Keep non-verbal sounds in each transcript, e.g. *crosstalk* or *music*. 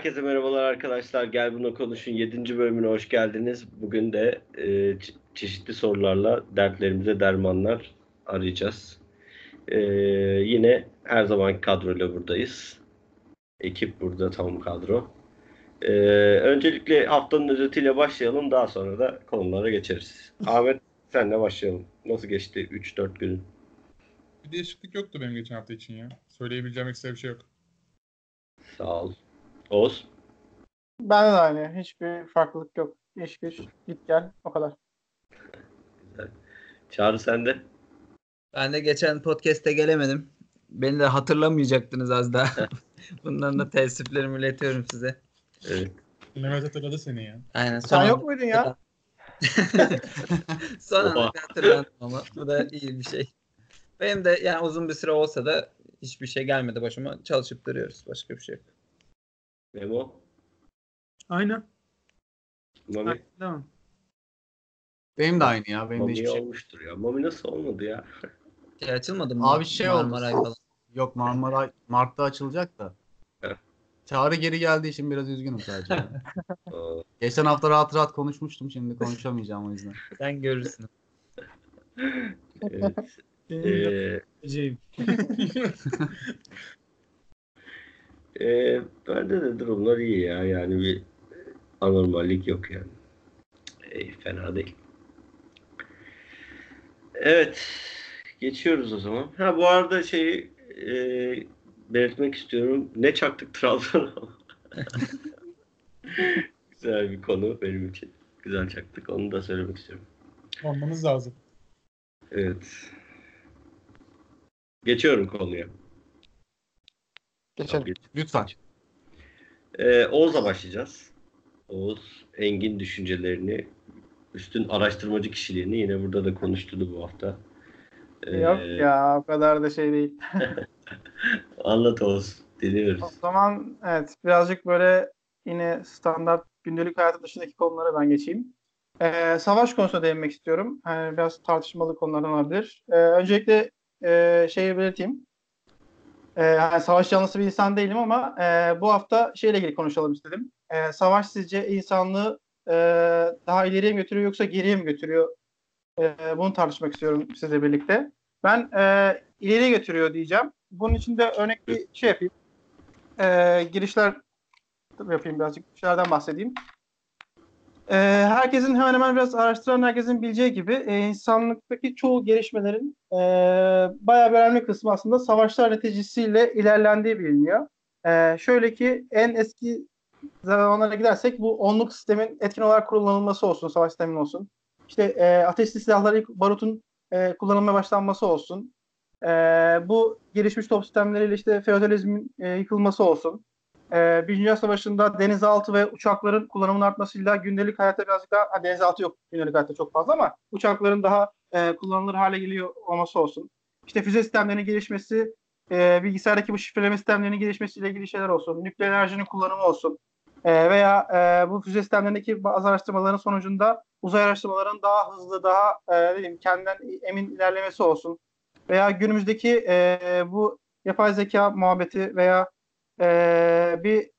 herkese merhabalar arkadaşlar. Gel Buna Konuş'un 7. bölümüne hoş geldiniz. Bugün de e, çe- çeşitli sorularla dertlerimize dermanlar arayacağız. E, yine her zaman kadroyla buradayız. Ekip burada tam kadro. E, öncelikle haftanın özetiyle başlayalım. Daha sonra da konulara geçeriz. *laughs* Ahmet senle başlayalım. Nasıl geçti 3-4 günün? Bir değişiklik yoktu benim geçen hafta için ya. Söyleyebileceğim ekstra bir şey yok. Sağ ol. Oğuz? Ben de aynı. Hiçbir farklılık yok. İş güç, git gel. O kadar. Çağrı sende? Ben de geçen podcast'te gelemedim. Beni de hatırlamayacaktınız az daha. *laughs* Bundan da teessüflerimi iletiyorum size. Evet. Mehmet hatırladı seni ya. Aynen. Son Sen yok muydun ya? *laughs* Son anda hatırlandım ama bu da iyi bir şey. Benim de yani uzun bir süre olsa da hiçbir şey gelmedi başıma. Çalışıp duruyoruz. Başka bir şey yok. Memo? Aynen. Mami? Devam. Benim de aynı ya. Benim de Mami hiçbir şey olmuştur ya. Mami nasıl olmadı ya? Şey açılmadı mı? Abi şey oldu. Marmaray falan. yok. Marmara Mart'ta açılacak da. Evet. Çağrı geri geldiği için biraz üzgünüm sadece. *laughs* *laughs* Aa, Geçen hafta rahat rahat konuşmuştum. Şimdi konuşamayacağım o yüzden. *laughs* Sen görürsün. evet. Ee. E, bende de durumlar iyi ya. Yani bir anormallik yok yani. E, fena değil. Evet. Geçiyoruz o zaman. Ha bu arada şeyi e, belirtmek istiyorum. Ne çaktık Trabzon'a? *laughs* Güzel bir konu benim için. Güzel çaktık. Onu da söylemek istiyorum. Olmamız lazım. Evet. Geçiyorum konuya. Geçelim. Geç. Lütfen. Ee, Oğuz'la başlayacağız. Oğuz engin düşüncelerini, üstün araştırmacı kişiliğini yine burada da konuşturdu bu hafta. Ee, Yok ya o kadar da şey değil. *laughs* Anlat Oğuz. Dinliyoruz. O zaman evet birazcık böyle yine standart gündelik hayatı dışındaki konulara ben geçeyim. Ee, savaş konusuna değinmek istiyorum. Yani biraz tartışmalı konulardan olabilir. Ee, öncelikle e, şeyi belirteyim. Ee, yani savaş yanlısı bir insan değilim ama e, bu hafta şeyle ilgili konuşalım istedim. Ee, savaş sizce insanlığı e, daha ileriye mi götürüyor yoksa geriye mi götürüyor? E, bunu tartışmak istiyorum sizle birlikte. Ben e, ileriye götürüyor diyeceğim. Bunun için de örnek bir şey yapayım. E, girişler yapayım birazcık. Girişlerden bahsedeyim. E, herkesin hemen hemen biraz araştıran herkesin bileceği gibi e, insanlıktaki çoğu gelişmelerin e, bayağı bir önemli kısmı aslında savaşlar neticesiyle ilerlendiği biliniyor. E, şöyle ki en eski zamanlara gidersek bu onluk sistemin etkin olarak kullanılması olsun, savaş sistemin olsun. İşte e, ateşli silahlar ilk barutun e, kullanılmaya başlanması olsun. E, bu gelişmiş top sistemleriyle işte feodalizmin e, yıkılması olsun. E, Birinci Dünya Savaşı'nda denizaltı ve uçakların kullanımının artmasıyla gündelik hayatta birazcık daha, ha, denizaltı yok gündelik hayatta çok fazla ama uçakların daha e, kullanılır hale geliyor olması olsun. İşte füze sistemlerinin gelişmesi, e, bilgisayardaki bu şifreleme sistemlerinin gelişmesiyle ilgili şeyler olsun. Nükleer enerjinin kullanımı olsun. E, veya e, bu füze sistemlerindeki bazı araştırmaların sonucunda uzay araştırmalarının daha hızlı, daha e, diyeyim, kendinden emin ilerlemesi olsun. Veya günümüzdeki e, bu yapay zeka muhabbeti veya e, bir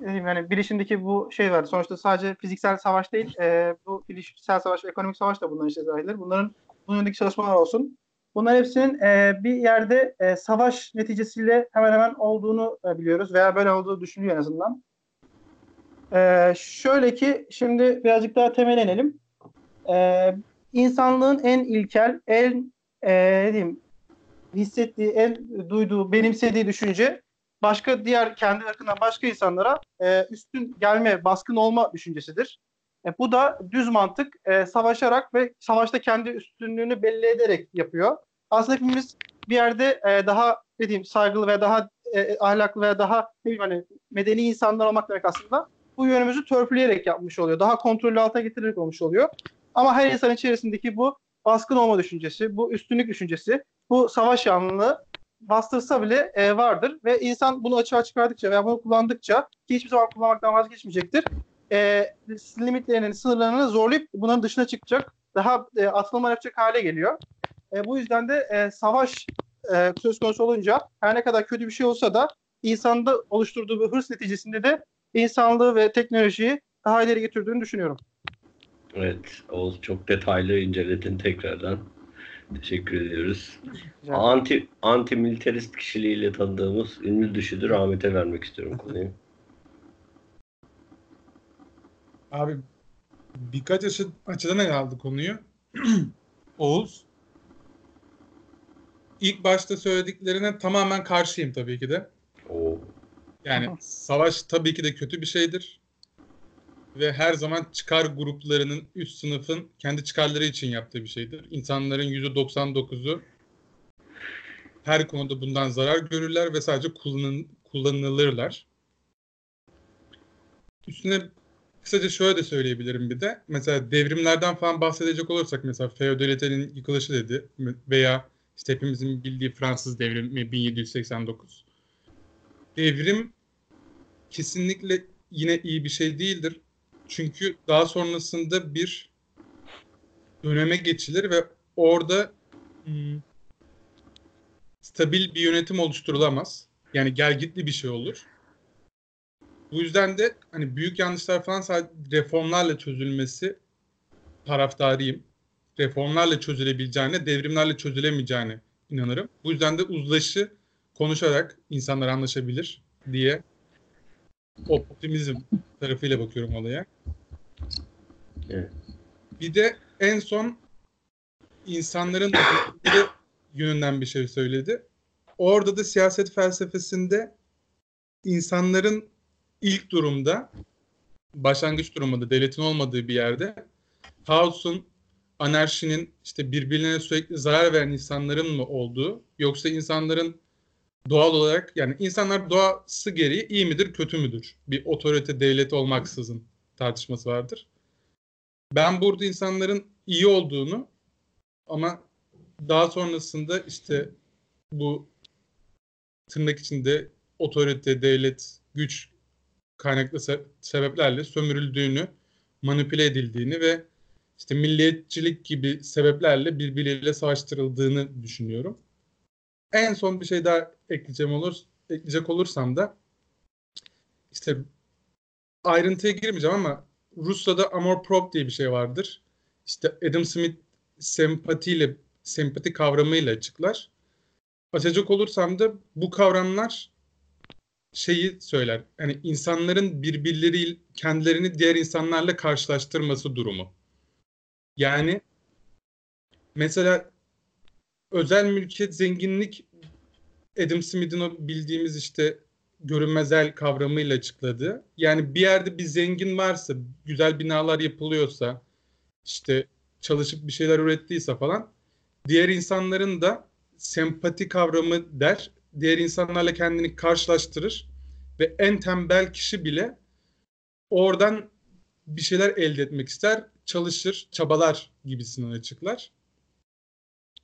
yani bilişimdeki bu şey var. Sonuçta sadece fiziksel savaş değil, e, bu bilişsel savaş ve ekonomik savaş da bunların içine dahildir. Bunların bunun yönündeki çalışmalar olsun. Bunların hepsinin e, bir yerde e, savaş neticesiyle hemen hemen olduğunu e, biliyoruz veya böyle olduğu düşünülüyor en azından. E, şöyle ki şimdi birazcık daha temel inelim. E, insanlığın en ilkel, en e, ne diyeyim, hissettiği, en duyduğu, benimsediği düşünce başka diğer kendi ırkından başka insanlara e, üstün gelme, baskın olma düşüncesidir. E, bu da düz mantık e, savaşarak ve savaşta kendi üstünlüğünü belli ederek yapıyor. Aslında hepimiz bir yerde e, daha ne diyeyim saygılı ve daha e, ahlaklı veya daha ne bileyim hani medeni insanlar olmak demek aslında bu yönümüzü törpüleyerek yapmış oluyor. Daha kontrollü alta getirerek olmuş oluyor. Ama her insan içerisindeki bu baskın olma düşüncesi, bu üstünlük düşüncesi, bu savaş yanlılığı bastırsa bile e, vardır ve insan bunu açığa çıkardıkça veya bunu kullandıkça ki hiçbir zaman kullanmaktan vazgeçmeyecektir. E, limitlerinin, sınırlarını zorlayıp bunların dışına çıkacak, daha e, atılma yapacak hale geliyor. E, bu yüzden de e, savaş e, söz konusu olunca her ne kadar kötü bir şey olsa da insanda oluşturduğu bir hırs neticesinde de insanlığı ve teknolojiyi daha ileri götürdüğünü düşünüyorum. Evet, Oğuz çok detaylı inceledin tekrardan. Teşekkür ediyoruz. Rica. Anti anti militarist kişiliğiyle tanıdığımız ünlü düşüdür Ahmet'e vermek istiyorum konuyu. Abi birkaç açı, açıdan ele aldı konuyu. *clears throat* Oğuz. İlk başta söylediklerine tamamen karşıyım tabii ki de. Oo. Yani savaş tabii ki de kötü bir şeydir. Ve her zaman çıkar gruplarının, üst sınıfın kendi çıkarları için yaptığı bir şeydir. İnsanların %99'u her konuda bundan zarar görürler ve sadece kullanın, kullanılırlar. Üstüne kısaca şöyle de söyleyebilirim bir de. Mesela devrimlerden falan bahsedecek olursak mesela feodalitenin yıkılışı dedi veya işte hepimizin bildiği Fransız devrimi 1789. Devrim kesinlikle yine iyi bir şey değildir. Çünkü daha sonrasında bir döneme geçilir ve orada hmm, stabil bir yönetim oluşturulamaz. Yani gelgitli bir şey olur. Bu yüzden de hani büyük yanlışlar falan reformlarla çözülmesi taraftarıyım. Reformlarla çözülebileceğine, devrimlerle çözülemeyeceğine inanırım. Bu yüzden de uzlaşı konuşarak insanlar anlaşabilir diye optimizm tarafıyla bakıyorum olaya. Evet. Bir de en son insanların yönünden bir şey söyledi. Orada da siyaset felsefesinde insanların ilk durumda başlangıç durumunda devletin olmadığı bir yerde kaosun, anarşinin işte birbirlerine sürekli zarar veren insanların mı olduğu yoksa insanların doğal olarak yani insanlar doğası gereği iyi midir kötü müdür? Bir otorite devlet olmaksızın tartışması vardır. Ben burada insanların iyi olduğunu ama daha sonrasında işte bu tırnak içinde otorite, devlet, güç kaynaklı se- sebeplerle sömürüldüğünü, manipüle edildiğini ve işte milliyetçilik gibi sebeplerle birbiriyle savaştırıldığını düşünüyorum. En son bir şey daha ekleyeceğim olur, ekleyecek olursam da işte ayrıntıya girmeyeceğim ama Rusya'da amor prop diye bir şey vardır. İşte Adam Smith sempatiyle, sempati kavramıyla açıklar. Açacak olursam da bu kavramlar şeyi söyler. Yani insanların birbirleri kendilerini diğer insanlarla karşılaştırması durumu. Yani mesela özel mülkiyet zenginlik Adam Smith'in o bildiğimiz işte görünmezel kavramıyla açıkladı. Yani bir yerde bir zengin varsa, güzel binalar yapılıyorsa, işte çalışıp bir şeyler ürettiyse falan diğer insanların da sempati kavramı der. Diğer insanlarla kendini karşılaştırır ve en tembel kişi bile oradan bir şeyler elde etmek ister, çalışır, çabalar gibisinden açıklar.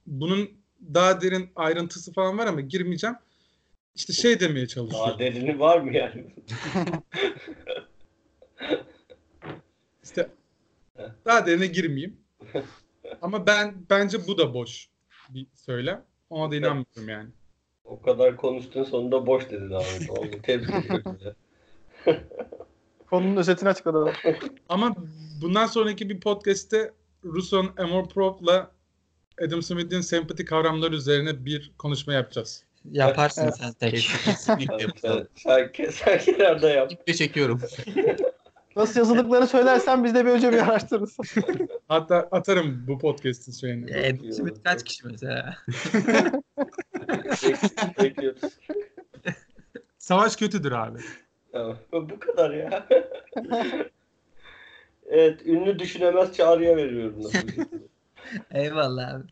Bunun daha derin ayrıntısı falan var ama girmeyeceğim. İşte şey demeye çalışıyor. Daha derini var mı yani? *laughs* İşte daha derine girmeyeyim. Ama ben bence bu da boş bir söylem. Ona da inanmıyorum yani. O kadar konuştun sonunda boş dedin Ahmet. *laughs* Oldu. Tebrik ediyorum. *laughs* Konunun özetini açıkladı. Ama bundan sonraki bir podcast'te Rousseau'nun Amour Prop'la Adam Smith'in sempati kavramları üzerine bir konuşma yapacağız. Yaparsın sen tek. Kesinlikle *laughs* Sen, sen, sen, kenarda yap. Kesinlikle çekiyorum. *laughs* Nasıl yazıldıklarını söylersen biz de bir önce bir araştırırız. *laughs* Hatta atarım bu podcast'in şeyini. Adam Smith kaç kişi mesela? Bek- Bekliyoruz. Savaş kötüdür abi. Tamam. Bu kadar ya. evet. Ünlü düşünemez çağrıya veriyorum. Eyvallah abi.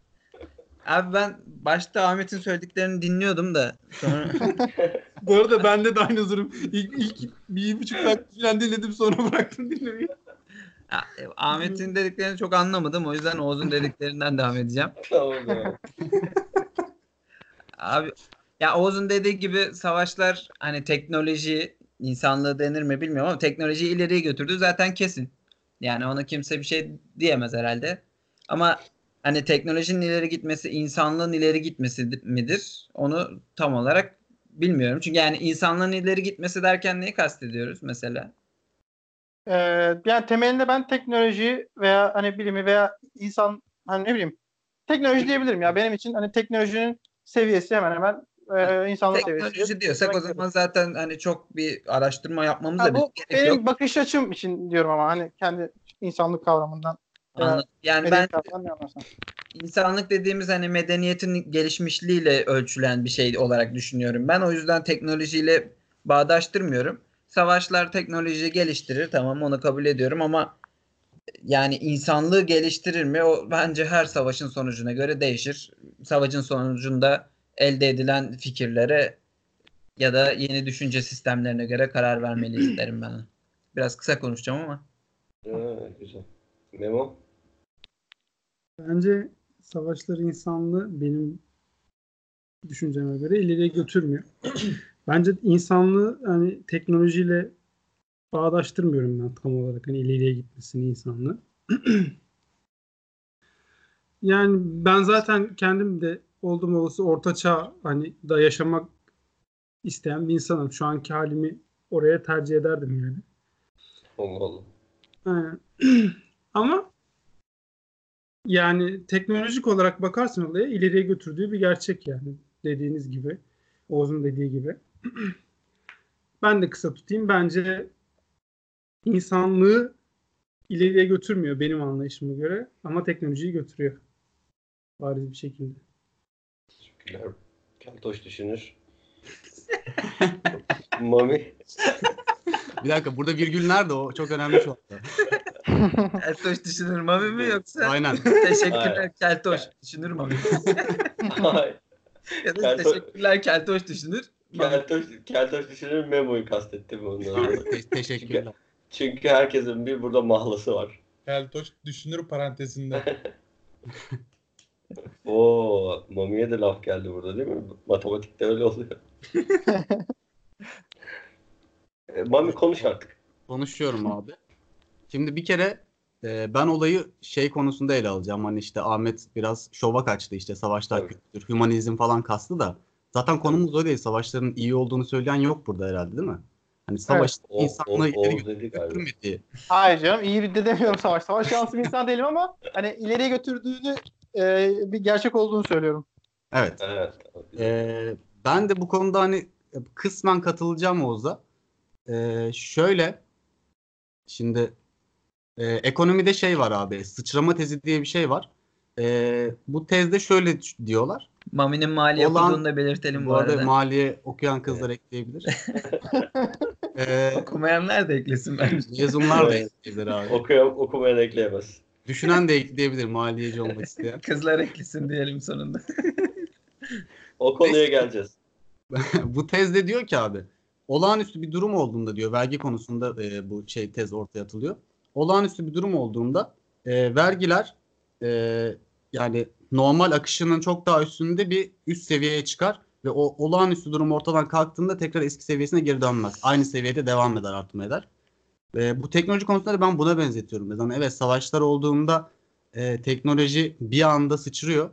Abi ben başta Ahmet'in söylediklerini dinliyordum da sonra *laughs* *laughs* Bu arada bende de aynı durum. İlk, ilk bir buçuk dakika falan dinledim sonra *laughs* bıraktım dinlemeyi. Ya, e, Ahmet'in dediklerini çok anlamadım. O yüzden Oğuz'un dediklerinden devam edeceğim. tamam ya. Abi ya Oğuz'un dediği gibi savaşlar hani teknoloji insanlığı denir mi bilmiyorum ama teknolojiyi ileriye götürdü zaten kesin. Yani ona kimse bir şey diyemez herhalde. Ama hani teknolojinin ileri gitmesi insanlığın ileri gitmesi midir? Onu tam olarak bilmiyorum. Çünkü yani insanlığın ileri gitmesi derken neyi kastediyoruz mesela? Ee, yani temelinde ben teknoloji veya hani bilimi veya insan hani ne bileyim teknoloji diyebilirim ya benim için hani teknolojinin seviyesi hemen hemen e, insanlık seviyesi. Teknoloji diyorsak o zaman zaten hani çok bir araştırma yapmamıza Ha, bu gerek benim yok. bakış açım için diyorum ama hani kendi insanlık kavramından. Anladım. Yani ben insanlık dediğimiz hani medeniyetin gelişmişliğiyle ölçülen bir şey olarak düşünüyorum. Ben o yüzden teknolojiyle bağdaştırmıyorum. Savaşlar teknolojiyi geliştirir tamam onu kabul ediyorum ama yani insanlığı geliştirir mi? O bence her savaşın sonucuna göre değişir. Savaşın sonucunda elde edilen fikirlere ya da yeni düşünce sistemlerine göre karar vermeliyiz derim ben. Biraz kısa konuşacağım ama. Ha, güzel. Memo? Bence savaşlar insanlığı benim düşünceme göre ileriye götürmüyor. *clears throat* Bence insanlığı hani teknolojiyle bağdaştırmıyorum ben tam olarak hani ileriye gitmesini insanlığı. *clears throat* yani ben zaten kendim de oldum olası orta çağ hani da yaşamak isteyen bir insanım. Şu anki halimi oraya tercih ederdim yani. Allah Allah. Aynen. *clears throat* Ama yani teknolojik olarak bakarsan olaya ileriye götürdüğü bir gerçek yani. Dediğiniz gibi. Oğuz'un dediği gibi. *clears throat* ben de kısa tutayım. Bence insanlığı ileriye götürmüyor benim anlayışıma göre. Ama teknolojiyi götürüyor. Bariz bir şekilde. Teşekkürler. Keltoş düşünür. *laughs* Mami? Bir dakika burada virgül nerede o? Çok önemli şu anda. *laughs* *laughs* Keltoş düşünür mami mi yoksa? Aynen. Teşekkürler. Keltoş düşünür mami. *laughs* Ya da teşekkürler Keltoş düşünür. Keltoş, Keltoş düşünür Memo'yu kastettim ondan. Te- teşekkürler. Çünkü herkesin bir burada mahlası var. Keltoş düşünür parantezinde. *laughs* Oo, Mami'ye de laf geldi burada değil mi? Matematikte öyle oluyor. E, Mami konuş artık. Konuşuyorum abi. Şimdi bir kere e, ben olayı şey konusunda ele alacağım. Hani işte Ahmet biraz şova kaçtı işte savaşlar Tabii. kötüdür, hümanizm falan kastı da. Zaten konumuz o değil. Savaşların iyi olduğunu söyleyen yok burada herhalde değil mi? Hani savaş O, o, insanlığı ileri galiba. götürmediği. Hayır canım iyi bir de demiyorum savaş. Savaş şanslı bir insan değilim ama hani ileriye götürdüğünü e, bir gerçek olduğunu söylüyorum. Evet. Evet. Ee, ben de bu konuda hani kısmen katılacağım Oğuz'a. Ee, şöyle şimdi e, ekonomide şey var abi sıçrama tezi diye bir şey var. Ee, bu tezde şöyle diyorlar. Mami'nin mali Olan- okuduğunu da belirtelim bu, Bu arada arada. maliye okuyan kızlar ekleyebilir. *laughs* ee, Okumayanlar da eklesin bence. yazımlar da Evet. ekleyebilir abi. Okuyan, okumayan ekleyemez. Düşünen de ekleyebilir maliyeci olmak isteyen. *laughs* Kızlar eklesin diyelim sonunda. O konuya geleceğiz. *laughs* bu tezde diyor ki abi olağanüstü bir durum olduğunda diyor vergi konusunda e, bu şey tez ortaya atılıyor. Olağanüstü bir durum olduğunda e, vergiler e, yani normal akışının çok daha üstünde bir üst seviyeye çıkar ve o olağanüstü durum ortadan kalktığında tekrar eski seviyesine geri dönmez. Aynı seviyede devam eder artmaya eder. E, bu teknoloji konusunda da ben buna benzetiyorum. Yani evet savaşlar olduğunda e, teknoloji bir anda sıçrıyor.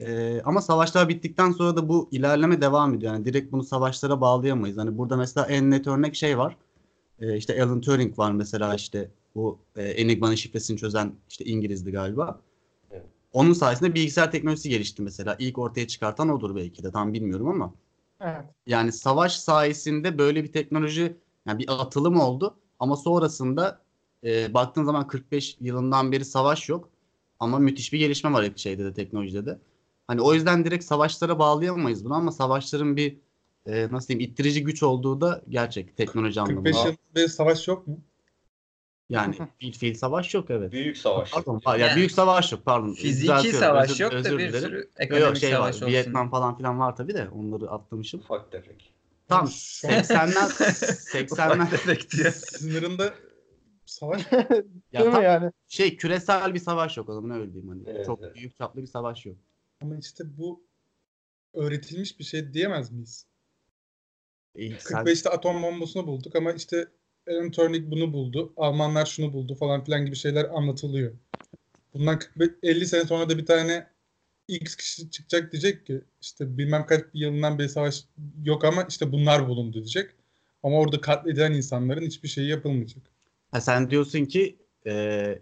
Ee, ama savaşlar bittikten sonra da bu ilerleme devam ediyor. Yani direkt bunu savaşlara bağlayamayız. Hani burada mesela en net örnek şey var. Ee, işte Alan Turing var mesela işte bu e, Enigma'nın şifresini çözen işte İngilizdi galiba. Evet. Onun sayesinde bilgisayar teknolojisi gelişti mesela. İlk ortaya çıkartan odur belki de tam bilmiyorum ama. Evet. Yani savaş sayesinde böyle bir teknoloji yani bir atılım oldu. Ama sonrasında e, baktığın zaman 45 yılından beri savaş yok. Ama müthiş bir gelişme var hep şeyde de teknolojide de. Hani o yüzden direkt savaşlara bağlayamayız bunu ama savaşların bir e, nasıl diyeyim ittirici güç olduğu da gerçek teknoloji 45 anlamında. yıl bir savaş yok mu? Yani *laughs* fiil fiil savaş yok evet. Büyük savaş. Pardon, ya Yani büyük savaş yok pardon. Fiziki savaş özür- yok da özür bir dilerim. sürü Yok, ekonomik yok, şey var. savaş olsun. Vietnam falan filan var tabii de onları atlamışım. Ufak tefek. Tam Şu an 80'ler 80'ler Tefek diyor. sınırında savaş *laughs* ya Değil tam mi yani? şey küresel bir savaş yok o zaman öyle diyeyim hani. Evet, Çok evet. büyük çaplı bir savaş yok. ama işte bu öğretilmiş bir şey diyemez miyiz? E, sen- 45'te atom bombasını bulduk ama işte Alan Turing bunu buldu. Almanlar şunu buldu falan filan gibi şeyler anlatılıyor. Bundan 45 50 sene sonra da bir tane X kişi çıkacak diyecek ki işte bilmem kaç yılından beri savaş yok ama işte bunlar bulundu diyecek. Ama orada katledilen insanların hiçbir şeyi yapılmayacak. Ha, sen diyorsun ki e,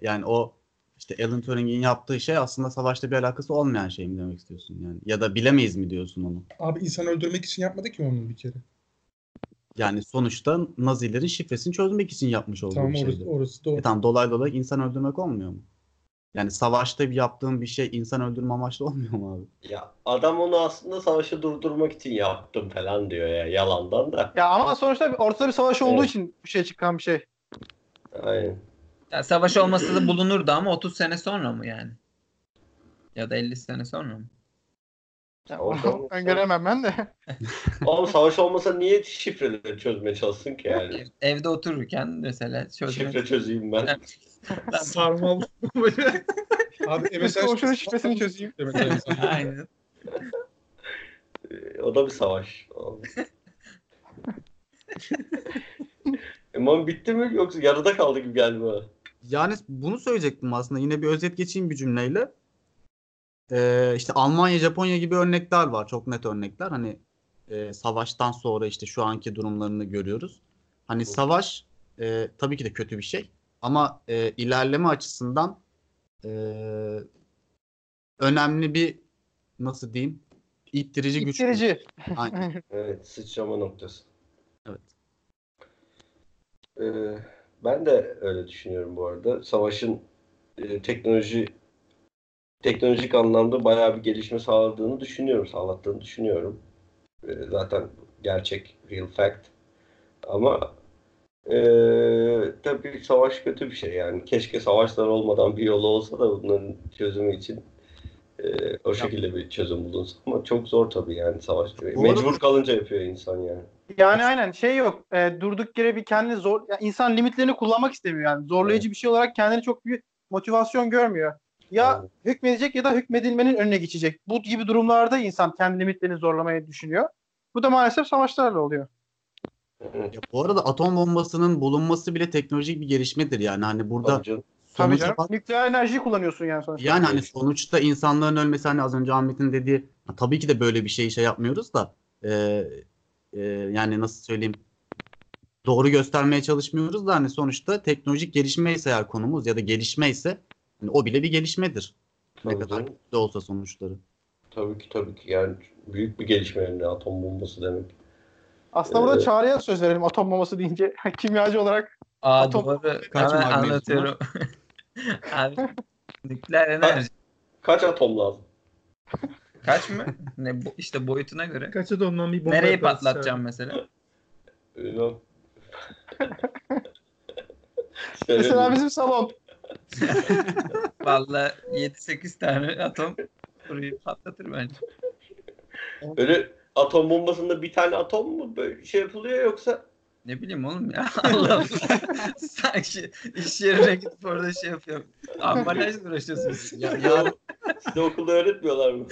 yani o işte Alan Turing'in yaptığı şey aslında savaşta bir alakası olmayan şey mi demek istiyorsun yani? Ya da bilemeyiz mi diyorsun onu? Abi insan öldürmek için yapmadı ki onu bir kere. Yani sonuçta Nazilerin şifresini çözmek için yapmış olduğu Tamam bir şeydi. orası, orası doğru. E tamam dolaylı olarak insan öldürmek olmuyor mu? Yani savaşta bir yaptığın bir şey insan öldürme amaçlı olmuyor mu abi? Ya adam onu aslında savaşı durdurmak için yaptım falan diyor ya yalandan da. Ya ama sonuçta ortada bir savaş olduğu Evet. için bir şey çıkan bir şey. Aynen. Ya savaş olmasa da bulunurdu ama 30 sene sonra mı yani? Ya da 50 sene sonra mı? Savaş *laughs* olmasa- öngöremem ben de. *laughs* Oğlum savaş olmasa niye şifreleri çözmeye çalışsın ki yani? Evde otururken mesela çözmek. Şifre çözeyim ben. *laughs* Sarmal. Abi Mesela şunun şifresini çözeyim. Aynen. Ee, O da bir savaş. Emam bitti mi yoksa yarıda kaldı gibi geldi bana. Yani bunu söyleyecektim aslında. Yine bir özet geçeyim bir cümleyle. Ee, işte Almanya, Japonya gibi örnekler var. Çok net örnekler. Hani e, savaştan sonra işte şu anki durumlarını görüyoruz. Hani savaş e, tabii ki de kötü bir şey. Ama e, ilerleme açısından e, önemli bir nasıl diyeyim ittirici güç. İttirici. *laughs* Aynen. *laughs* Evet sıçrama noktası. Evet. Ee, ben de öyle düşünüyorum bu arada. Savaşın e, teknoloji teknolojik anlamda bayağı bir gelişme sağladığını düşünüyorum, sağlattığını düşünüyorum. Ee, zaten gerçek, real fact. Ama e, tabii savaş kötü bir şey yani. Keşke savaşlar olmadan bir yolu olsa da bunların çözümü için e, o şekilde bir çözüm bulunsa. Ama çok zor tabii yani savaş. arada- Mecbur kalınca yapıyor insan yani. Yani aynen şey yok. E, durduk yere bir kendini zor ya insan limitlerini kullanmak istemiyor yani. Zorlayıcı bir şey olarak kendini çok büyük motivasyon görmüyor. Ya hükmedecek ya da hükmedilmenin önüne geçecek. Bu gibi durumlarda insan kendi limitlerini zorlamayı düşünüyor. Bu da maalesef savaşlarla oluyor. Evet. Ya bu arada atom bombasının bulunması bile teknolojik bir gelişmedir yani. Hani burada Tabii canım. Tabii canım. bak- Nükleer enerjiyi kullanıyorsun yani sonuçta. Yani hani sonuçta insanların ölmesi hani az önce Ahmet'in dediği tabii ki de böyle bir şey şey yapmıyoruz da e, e, yani nasıl söyleyeyim doğru göstermeye çalışmıyoruz da hani sonuçta teknolojik gelişme ise eğer konumuz ya da gelişme ise hani o bile bir gelişmedir. Ne Tabii kadar canım. kötü de olsa sonuçları. Tabii ki tabii ki yani büyük bir gelişme yani atom bombası demek. Aslında burada Evet. çağrıya söz verelim atom bombası deyince *laughs* kimyacı olarak Aa Atom- doğru. Kaç Hemen anlatıyorum. *laughs* Abi nükleer enerji. Kaç atom lazım? Kaç mı? Ne bu işte boyutuna göre. Kaç atomdan bir bomba Nereyi yaparız patlatacağım mesela? *laughs* Mesela bizim salon. *laughs* Vallahi 7-8 tane atom burayı patlatır bence. Öyle atom bombasında bir tane atom mu böyle şey yapılıyor yoksa Ne bileyim oğlum ya. *laughs* Allah Allah. Sanki iş yerine gidip orada şey yapıyorum. Ambalajla uğraşıyorsunuz. Ya, ya size okulda öğretmiyorlar mı?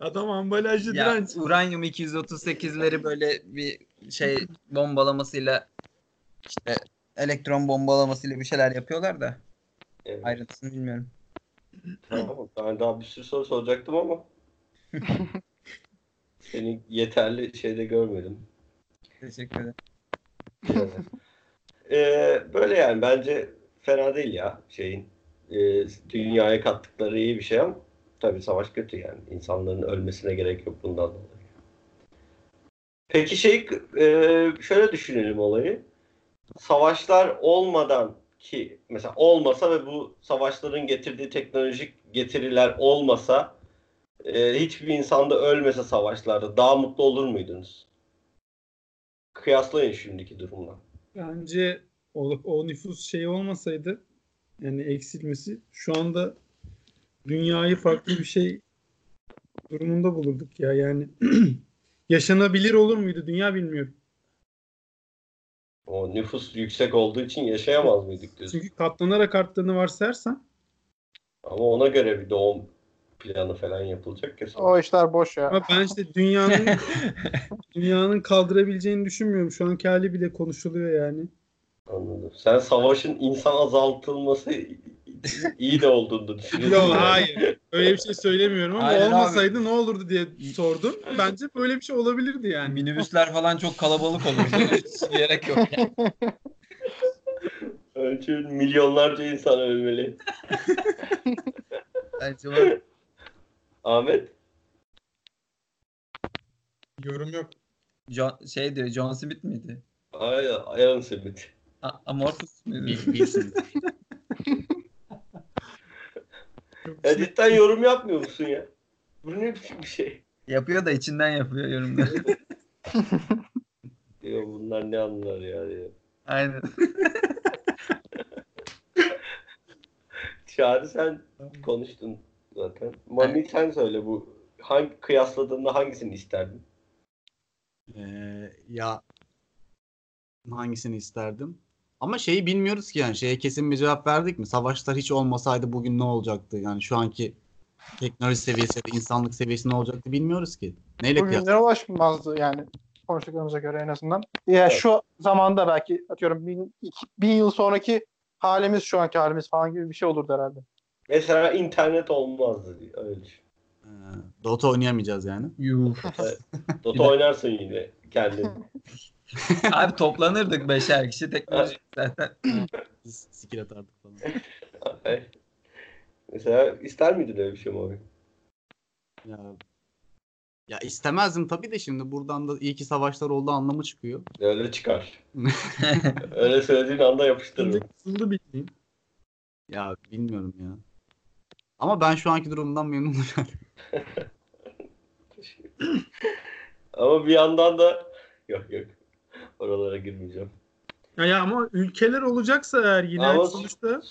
Adam ambalajlı Ya direnç. uranyum 238'leri böyle bir şey bombalamasıyla işte elektron bombalamasıyla bir şeyler yapıyorlar da Evet. ayrıntısını bilmiyorum. Tamam. Ben daha bir sürü soru soracaktım ama *laughs* seni yeterli şeyde görmedim. Teşekkür ederim. Ee, böyle yani bence fena değil ya şeyin e, dünyaya kattıkları iyi bir şey ama tabii savaş kötü yani insanların ölmesine gerek yok bundan dolayı. Peki şey e, şöyle düşünelim olayı. Savaşlar olmadan ki mesela olmasa ve bu savaşların getirdiği teknolojik getiriler olmasa e, hiçbir insanda ölmese savaşlarda daha mutlu olur muydunuz? Kıyaslayın şimdiki durumla. Bence o, o nüfus şey olmasaydı yani eksilmesi şu anda dünyayı farklı bir şey durumunda bulurduk ya yani *clears throat* yaşanabilir olur muydu dünya bilmiyorum. O nüfus yüksek olduğu için yaşayamaz mıydık diyorsun. Çünkü katlanarak arttığını varsayarsan Ama ona göre bir doğum planı falan yapılacak ya. sonra. O işler boş ya. ama ben işte dünyanın *laughs* dünyanın kaldırabileceğini düşünmüyorum. Şu anki hali bile konuşuluyor yani. Anladım. Sen savaşın insan azaltılması iyi de olduğunu düşünüyorum. Yok hayır. Öyle bir şey söylemiyorum ama Hayır abi. olmasaydı ne olurdu diye sordum. Bence böyle bir şey olabilirdi yani. Minibüsler falan çok kalabalık olurdu. *laughs* Hiç gerek yok. Yani. Onun için milyonlarca insan ölmeli. *laughs* Bence o- Ahmet? Yorum yok. John, şey diyor John Smith miydi? Ay, Aaron Smith. A- Amorphous muydu? Bil- bilsin. *laughs* Ya cidden yorum yapmıyor musun ya? Bu ne biçim bir şey? Yapıyor da içinden yapıyor yorumları. *laughs* Diyor bunlar ne anlar ya diyor. Aynen. *laughs* Çağrı sen konuştun zaten. Mami sen söyle bu hangi kıyasladığında hangisini isterdin? Ee, ya hangisini isterdim? Ama şeyi bilmiyoruz ki yani şeye kesin bir cevap verdik mi? Savaşlar hiç olmasaydı bugün ne olacaktı? Yani şu anki teknoloji seviyesi ya da insanlık seviyesi ne olacaktı bilmiyoruz ki. Neyle kıyas? Bugünlere ulaşmazdı yani konuştuklarımıza göre en azından. Ya Evet. şu zamanda belki atıyorum bin, iki, bin yıl sonraki halimiz şu anki halimiz falan gibi bir şey olurdu herhalde. Mesela internet olmazdı diyor. Öyle düşün. Ee, Dota oynayamayacağız yani. Yuh. *laughs* Dota oynarsın yine kendin. *laughs* *laughs* Abi toplanırdık beşer kişi teknoloji zaten. *laughs* Skill atardık falan. Mesela ister miydin öyle bir şey Mami? Ya, ya istemezdim tabii de şimdi buradan da iyi ki savaşlar oldu anlamı çıkıyor. Öyle çıkar. *laughs* Öyle söylediğin anda yapıştırırım. Kısıldı bildiğin. Ya bilmiyorum ya. Ama ben şu anki durumdan memnunum. yani. Ama bir yandan da yok yok. Oralara girmeyeceğim. Ya, ya ama ülkeler olacaksa eğer yine Ama- sonuçta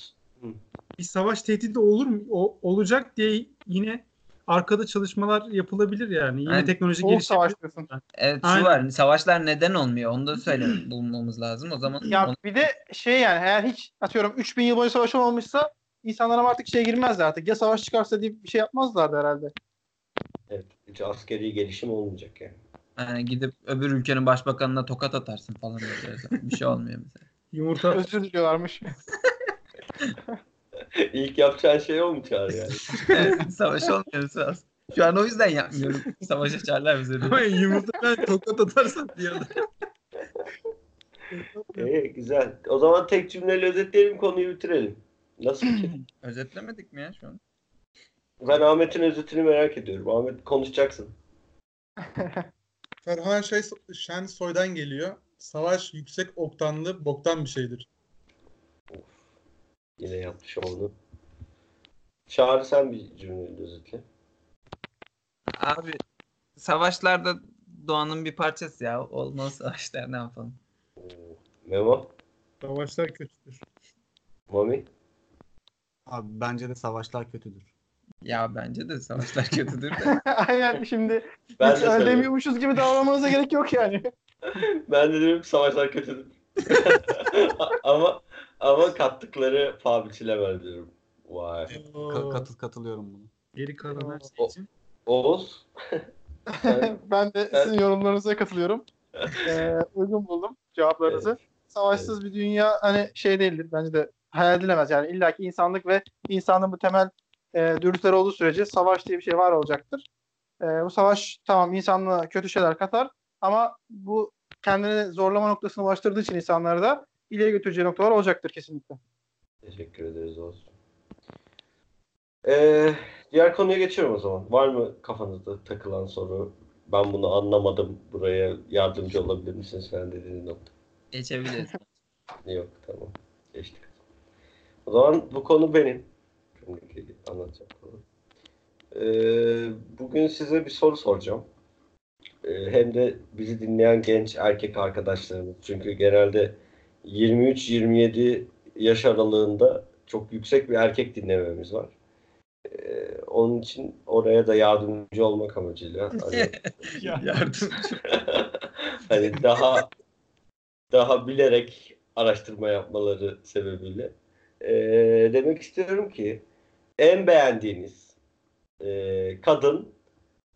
bir savaş tehdidi olur mu? O, olacak diye yine arkada çalışmalar yapılabilir yani. Yine Aynen. teknoloji gelişebilir. savaş diyorsun. Evet şu Aynen. var. Savaşlar neden olmuyor? Onu da söyle bulmamız lazım. O zaman Ya onu- bir de şey yani eğer hiç atıyorum 3000 yıl boyu savaş olmamışsa insanlar ama artık şeye girmezdi artık. Ya savaş çıkarsa diye bir şey yapmazlardı herhalde. Evet. Hiç askeri gelişim olmayacak yani. Yani gidip öbür ülkenin başbakanına tokat atarsın falan böyle. Bir şey olmuyor mesela. *laughs* Yumurta Özür diliyorlarmış. *laughs* İlk yapacağın şey o mu Çağrı yani? *laughs* Savaş olmuyor esas. Şu an o yüzden yapmıyorum. Savaş açarlar bize ama diye. yumurtadan tokat atarsan diye. İyi güzel. O zaman tek cümleyle özetleyelim konuyu bitirelim. Nasıl fikir? *clears throat* Özetlemedik mi ya şu an? Ben Ahmet'in özetini merak ediyorum. Ahmet konuşacaksın. Ferhan şey, Şensoy'dan geliyor. Savaş yüksek oktanlı boktan bir şeydir. Yine yapmış onu. Çağrı sen bir cümleyle özetle. Abi savaşlarda doğanın bir parçası ya. Olmaz savaşlar ne yapalım? Memo, Savaşlar kötüdür. Mami. Abi bence de savaşlar kötüdür. Ya bence de savaşlar kötüdür de. *laughs* Aynen şimdi Ben hiç de öyle söylüyorum. demiyormuşuz gibi davranmanıza gerek yok yani. *laughs* Ben de diyorum ki savaşlar kötüdür. *laughs* ama ama kattıkları biçilemez diyorum. Vay. Ka- katıl katılıyorum buna. Geri kalan her şey için. Oğuz. sen- ben de sizin yorumlarınıza katılıyorum. Ee, uygun buldum cevaplarınızı. Savaşsız bir dünya hani şey değildir. Bence de hayal edilemez. Yani illaki insanlık ve insanın bu temel e, dürtüleri olduğu sürece savaş diye bir şey var olacaktır. E, bu savaş tamam insanlığa kötü şeyler katar ama bu kendini zorlama noktasına ulaştırdığı için insanları da ileri götüreceği noktalar olacaktır kesinlikle. Teşekkür ederiz Oğuz. Ee, diğer konuya geçiyorum o zaman. Var mı kafanızda takılan soru? Ben bunu anlamadım. Buraya yardımcı olabilir misiniz falan dediğiniz nokta. Geçebiliriz. Yok tamam. Geçtik. O zaman bu konu benim. Şimdiki anlatacağım konu. Ee, bugün size bir soru soracağım. Ee, hem de bizi dinleyen genç erkek arkadaşlarımız. Çünkü genelde 23-27 yaş aralığında çok yüksek bir erkek dinlememiz var. Ee, onun için oraya da yardımcı olmak amacıyla *laughs* hani Yardımcı. *laughs* hani daha daha bilerek araştırma yapmaları sebebiyle Ee, demek istiyorum ki en beğendiğiniz e, kadın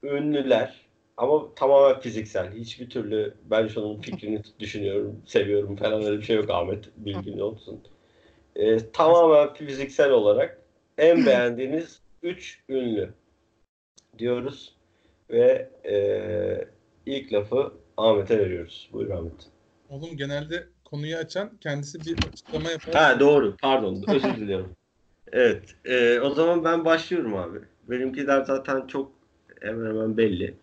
ünlüler ama tamamen fiziksel. Hiçbir türlü ben şunun fikrini *laughs* düşünüyorum, seviyorum falan öyle bir şey yok Ahmet. Bilgin olsun. Ee, tamamen fiziksel olarak en *clears throat* beğendiğiniz 3 ünlü diyoruz ve e, ilk lafı Ahmet'e veriyoruz. Buyur Ahmet. Oğlum genelde konuyu açan kendisi bir açıklama yapar. Ha doğru. Pardon. Özür diliyorum. *laughs* Evet. e, o zaman ben başlıyorum abi. Benimkiler zaten çok hemen hemen belli.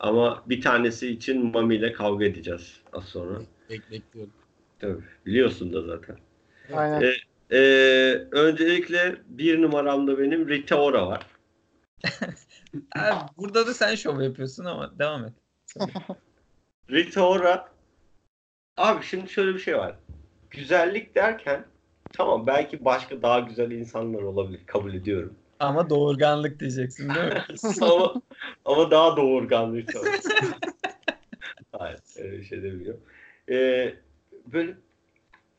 Ama bir tanesi için Mami ile kavga edeceğiz az sonra. Bek- bekliyorum. Tabii. Biliyorsun da zaten. Aynen. E, e, öncelikle bir numaramda benim Rita Ora var. *laughs* Abi, burada da sen şov yapıyorsun ama devam et. Rita Ora abi şimdi şöyle bir şey var. Güzellik derken tamam belki başka daha güzel insanlar olabilir kabul ediyorum. Ama doğurganlık diyeceksin değil mi? *laughs* ama, ama daha doğurgan bir tavır. Hayır öyle şey demiyorum. Ee, böyle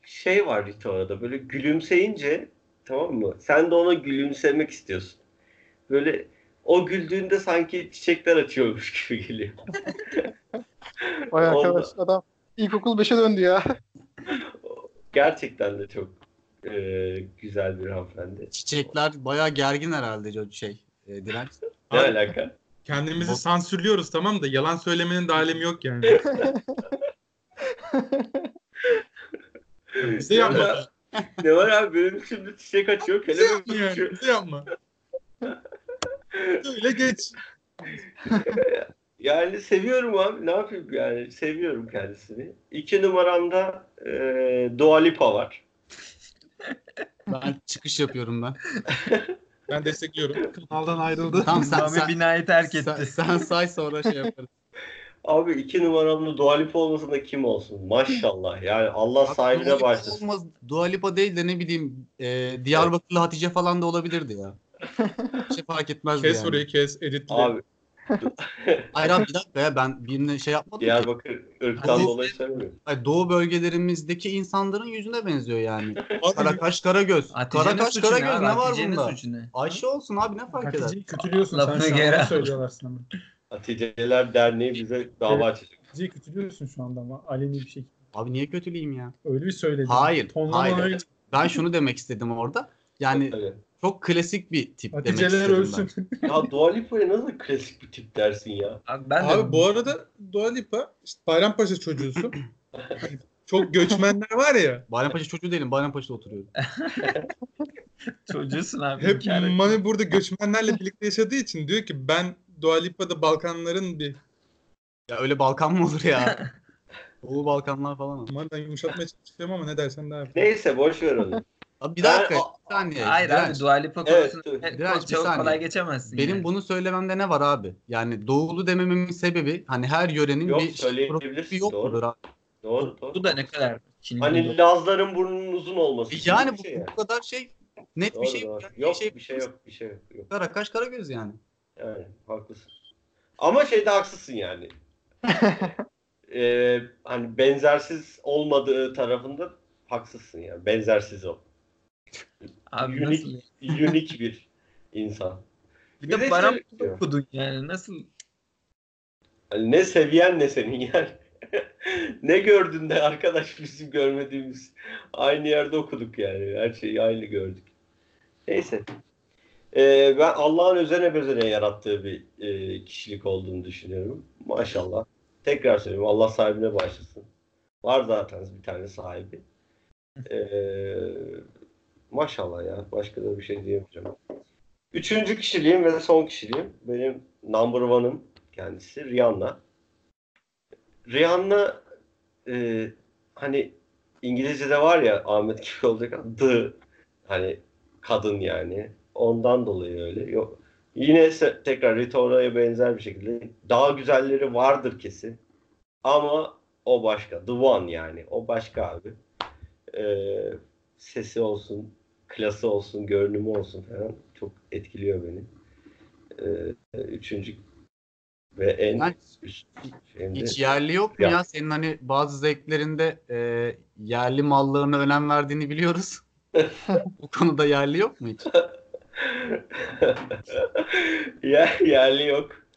şey var Rito'da böyle gülümseyince tamam mı? Sen de ona gülümsemek istiyorsun. Böyle o güldüğünde sanki çiçekler açıyormuş gibi geliyor. Vay arkadaş adam ilkokul 5'e döndü ya. Gerçekten de çok e, güzel bir hanımefendi. Çiçekler bayağı gergin herhalde şey e, direnç. Ne Abi- alaka? Kendimizi Bu- sansürlüyoruz tamam da yalan söylemenin de alemi yok yani. *laughs* Bize ne, yapma. var, ne var abi benim şimdi çiçek açıyor. Bize Kelebek yapma yani. uçuyor. Bize yapma. Öyle geç. *laughs* Yani seviyorum abi. Ne yapayım yani? Seviyorum kendisini. İki numaramda e, Dua Lipa var. Ben çıkış yapıyorum ben. *laughs* Ben destekliyorum. Kanaldan ayrıldı. Tamam sen, Mami sen, binayı terk etti. sen, sen say sonra şey yaparız. *laughs* Abi iki numaramda Dua Lipa olmasın da kim olsun? Maşallah. Yani Allah Dua sahibine başlasın. Olmaz. Dua Lipa değil de ne bileyim e, Diyarbakırlı Hatice falan da olabilirdi ya. *laughs* Bir şey fark etmezdi Kes yani. orayı kes. Editle. Abi *laughs* Hayır abi bir dakika ya ben birine şey yapmadım ki. Diyarbakır ırktan Hadi. dolayı söylemiyorum. Hayır, Doğu bölgelerimizdeki insanların yüzüne benziyor yani. *laughs* Abi, Kara kaş kara göz. Hatice'nin Kara kaş suçu kara ne göz abi? ne var Hatice'nin bunda? suçu ne? Ayşe olsun abi ne fark eder? Hatice'yi kötülüyorsun sen Lafını şu geri anda al. söylüyorlar sana. Haticeler Derneği bize dava açacak. Hatice'yi kötülüyorsun şu anda ama aleni bir şekilde. Abi niye kötüleyeyim ya? Öyle bir söyledin. Hayır, Tonlama hayır. öyle. Ben şunu demek istedim orada. Yani Tabii. Çok klasik bir tip demek Haticeler istedim ölsün. Ya Dua Lipa'ya nasıl klasik bir tip dersin ya? Abi ben de Abi bu arada Dua Lipa işte Bayrampaşa çocuğusun. *laughs* Çok göçmenler var ya. ben. Bayrampaşa çocuğu değilim. Bayrampaşa'da oturuyorum. *laughs* çocuğusun abi. Hep. Mami burada göçmenlerle birlikte yaşadığı için diyor ki ben Dua Lipa'da Balkanların bir Ya öyle Balkan mı olur ya? *laughs* Doğu Balkanlar falan. Aman ben yumuşatmaya çalışıyorum ama ne dersen daha. Neyse boş ver onu. Abi bir Ben- dakika. Bir saniye. Hayır Direnç. abi Dua Lipa Evet, evet, Direnç, çok saniye. kolay geçemezsin. Benim yani. bunu söylememde ne var abi? Yani doğulu demememin sebebi hani her yörenin Yok, bir bir yok doğru. mudur abi? Doğru doğru. Bu da ne kadar Çinli Hani Lazların burnunun uzun olması. Yani bu, şey yani. bu kadar şey net Doğru, bir şey. doğru. yani Yok bir şey yok bir şey yok. yok. Kara kaş kara göz yani. Yani haklısın. Ama şeyde haksızsın yani. *laughs* Ee, hani benzersiz olmadığı tarafında haksızsın yani. Benzersiz o. Abi nasıl? Unik, unik bir insan. Bir de de bana şey okudun yani nasıl? Hani ne seviyen ne senin yani. *laughs* ne gördün de arkadaş bizim görmediğimiz. Aynı yerde okuduk yani. Her şeyi aynı gördük. Neyse. Ee, ben Allah'ın özene bezene yarattığı bir e, kişilik olduğunu düşünüyorum. Maşallah. Tekrar söylüyorum. Allah sahibine başlasın. Var zaten bir tane sahibi. Ee, maşallah ya. Başka da bir şey diyemeyeceğim. Üçüncü kişiliğim ve son kişiliğim. Benim number one'ım kendisi. Rihanna. Rihanna e, hani İngilizce'de var ya Ahmet gibi olacak the hani kadın yani. Ondan dolayı öyle. Yok. Yine tekrar Rita Ora'ya benzer bir şekilde daha güzelleri vardır kesin. Ama o başka. The one yani. O başka abi. Ee, sesi olsun, klası olsun, görünümü olsun falan çok etkiliyor beni. Ee, üçüncü ve en Yani üst şeyimde Hiç yerli yok mu Ya. ya? Senin hani bazı zevklerinde e, yerli mallarına önem verdiğini biliyoruz. *laughs* Bu konuda yerli yok mu hiç? *laughs* Yer, yerli yok.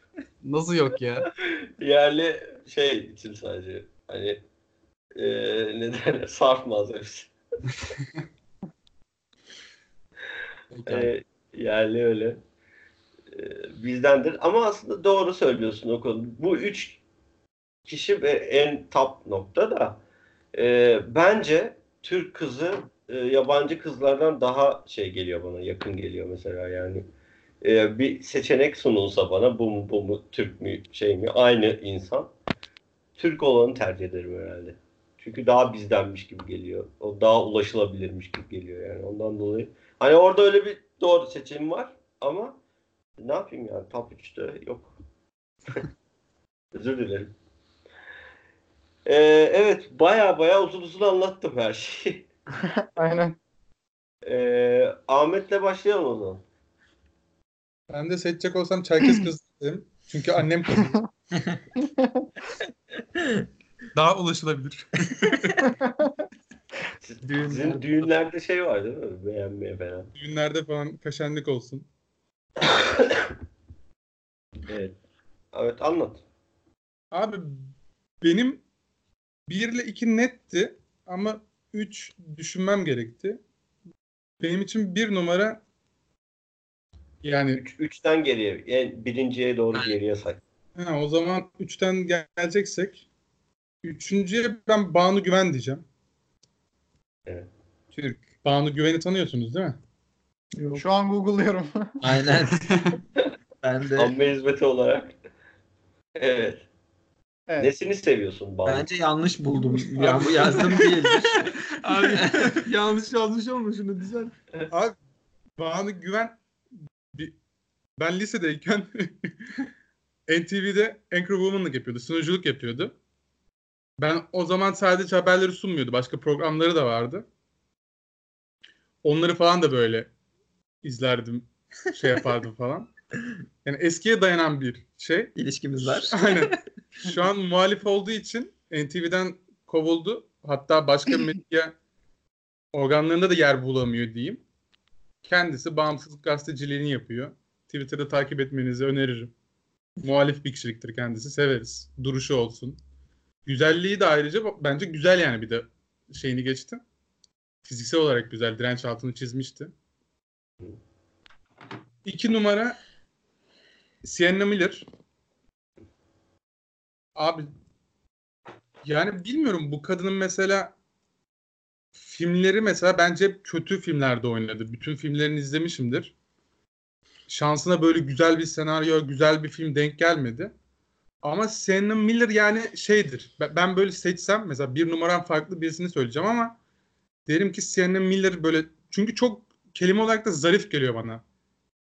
Nasıl yok ya? Yerli şey için sadece hani e, ne derler sarf malzemesi. Abi. Ee, yerli öyle. Ee, bizdendir. Ama aslında doğru söylüyorsun o konu. Bu üç kişi en top nokta da e, bence Türk kızı e, yabancı kızlardan daha şey geliyor bana yakın geliyor mesela yani E, bir seçenek sunulsa bana bu mu bu mu Türk mü şey mi aynı insan Türk olanı tercih ederim herhalde. Çünkü daha bizdenmiş gibi geliyor. O daha ulaşılabilirmiş gibi geliyor yani ondan dolayı. Hani orada öyle bir doğru seçim var ama ne yapayım yani top 3'te yok. *laughs* Özür dilerim. Ee, evet baya baya uzun uzun anlattım her şeyi. *laughs* Aynen. Ee, Ahmet'le başlayalım o zaman. Ben de seçecek olsam Çerkez *clears throat* kız dedim. Çünkü annem kız. *laughs* Daha ulaşılabilir. *laughs* Siz- Düğünler- Sizin düğünlerde şey var değil mi? Beğenmeye falan. Düğünlerde falan kaşenlik olsun. *coughs* Evet. Evet anlat. Abi benim 1 ile 2 netti ama 3 düşünmem gerekti. Benim için bir numara yani Üç, üçten geriye, en birinciye doğru geriye say. ha, o zaman 3'ten geleceksek üçüncüye ben Banu Güven diyeceğim. Evet. Türk. Banu Güven'i tanıyorsunuz değil mi? Şu an Google'lıyorum. *laughs* Aynen. ben de Amme hizmeti olarak. Evet. evet. Nesini seviyorsun Banu? bence yanlış buldum. Ya bu yazdım değildir. *laughs* Abi *laughs* yanlış yazmış olma şunu düzel. Abi Banu Güven bir- ben lisedeyken NTV'de Anchor Woman'lık yapıyordu. Sunuculuk yapıyordu. Ben o zaman sadece haberleri sunmuyordu. Başka programları da vardı. Onları falan da böyle izlerdim. Şey yapardım falan. *laughs* Yani eskiye dayanan bir şey. İlişkimiz var. Aynen. *laughs* Şu an muhalif olduğu için NTV'den kovuldu. Hatta başka *laughs* medya organlarında da yer bulamıyor diyeyim. Kendisi bağımsızlık gazeteciliğini yapıyor. Twitter'da takip etmenizi öneririm. Muhalif bir kişiliktir kendisi. Severiz. Duruşu olsun. Güzelliği de ayrıca bence güzel yani bir de şeyini geçti. Fiziksel olarak güzel. Direnç altını çizmişti. İki numara Sienna Miller. Abi yani bilmiyorum bu kadının mesela filmleri mesela bence hep kötü filmlerde oynadı. Bütün filmlerini izlemişimdir. Şansına böyle güzel bir senaryo, güzel bir film denk gelmedi. Ama Sienna Miller yani şeydir. Ben- böyle seçsem mesela bir numaram farklı birisini söyleyeceğim ama derim ki Sienna Miller böyle çünkü çok kelime olarak da zarif geliyor bana.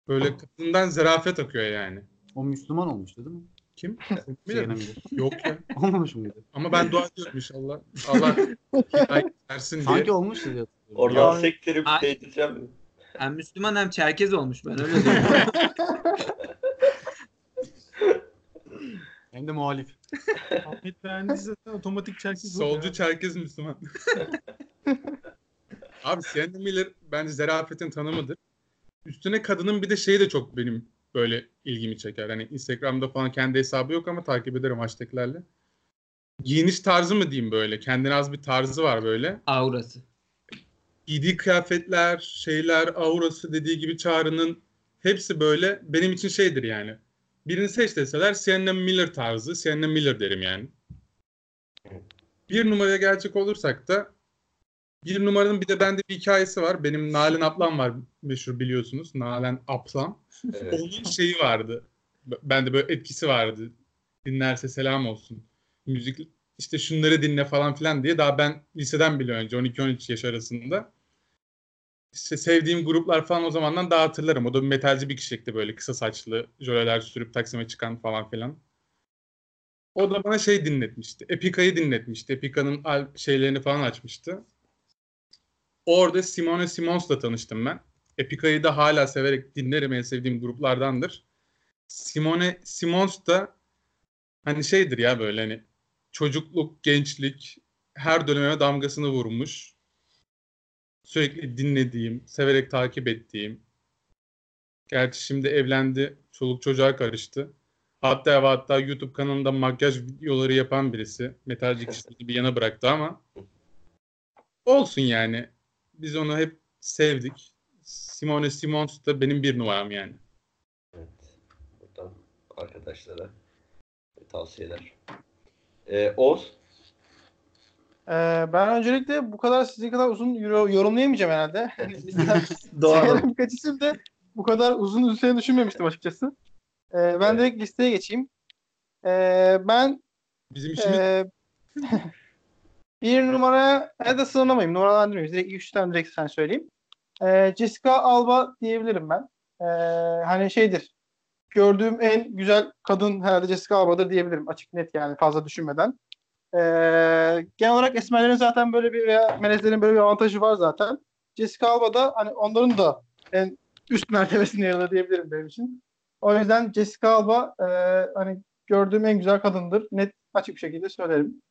Böyle kadından zarafet akıyor yani. O Müslüman olmuştu değil mi? Kim? *laughs* Sienna Miller. Yok ya. *laughs* Olmamış mıydı? Ama ben dua ediyorum inşallah. Allah versin diye. Sanki olmuştu diye hatırlıyorum. Oradan sektirip Ay- değdireceğim. Hem Müslüman hem Çerkez olmuş ben öyle *laughs* diyorum. Hem de muhalif. *laughs* Ahmet beğendi zaten otomatik çerkez Solcu Çerkez Müslüman. *laughs* Abi Sienna Miller bence zarafetin tanımıdır. Üstüne kadının bir de şeyi de çok benim böyle ilgimi çeker. Hani Instagram'da falan kendi hesabı yok ama takip ederim hashtaglerle. Giyiniş tarzı mı diyeyim böyle. Kendine az bir tarzı var böyle. Aurası. giydiği kıyafetler, şeyler, aurası dediği gibi Çağrı'nın hepsi böyle benim için şeydir yani. Birini seç deseler Sienna Miller tarzı. Sienna Miller derim yani. Bir numaraya gelecek olursak da bir numaranın bir de bende bir hikayesi var. Benim Nalan ablam var meşhur biliyorsunuz. Nalan ablam. Evet. Onun şeyi vardı. Bende böyle etkisi vardı. Dinlerse selam olsun. Müzik işte şunları dinle falan filan diye daha ben liseden bile önce 12-13 yaş arasında işte sevdiğim gruplar falan o zamandan daha hatırlarım. O da metalci bir kişilikti böyle kısa saçlı, jöleler sürüp Taksim'e çıkan falan filan. O da bana şey dinletmişti. Epica'yı dinletmişti. Epica'nın şeylerini falan açmıştı. Orada Simone Simons'la tanıştım ben. Epica'yı da hala severek dinlerim. En sevdiğim gruplardandır. Simone Simons da hani şeydir ya böyle hani çocukluk, gençlik her döneme damgasını vurmuş. Sürekli dinlediğim, severek takip ettiğim. Gerçi şimdi evlendi, çoluk çocuğa karıştı. Hatta ve hatta YouTube kanalında makyaj videoları yapan birisi. Metalci kişiliği *laughs* bir yana bıraktı ama olsun yani. Biz onu hep sevdik. Simone Simons da benim bir numaram yani. Evet. Buradan arkadaşlara tavsiyeler. Ee, Oğuz. Ee, ben öncelikle bu kadar sizin kadar uzun yor- yorumlayamayacağım herhalde. *laughs* Doğal. Sayalım birkaç isim de bu kadar uzun uzun düşünmemiştim açıkçası. Ee, ben Evet. direkt listeye geçeyim. Ee, ben Bizim işimiz Ee, *laughs* bir numaraya ya da sınırlamayayım. Numaralandırmayayım. Direkt ilk üç tane direkt sen söyleyeyim. Ee, Jessica Alba diyebilirim ben. Ee, hani şeydir. Gördüğüm en güzel kadın herhalde Jessica Alba'dır diyebilirim. Açık net yani fazla düşünmeden. Ee, genel olarak esmerlerin zaten böyle bir veya melezlerin böyle bir avantajı var zaten. Jessica Alba da hani onların da en üst mertebesinde yer alır diyebilirim benim için. O yüzden Jessica Alba e, hani gördüğüm en güzel kadındır. Net açık bir şekilde söylerim.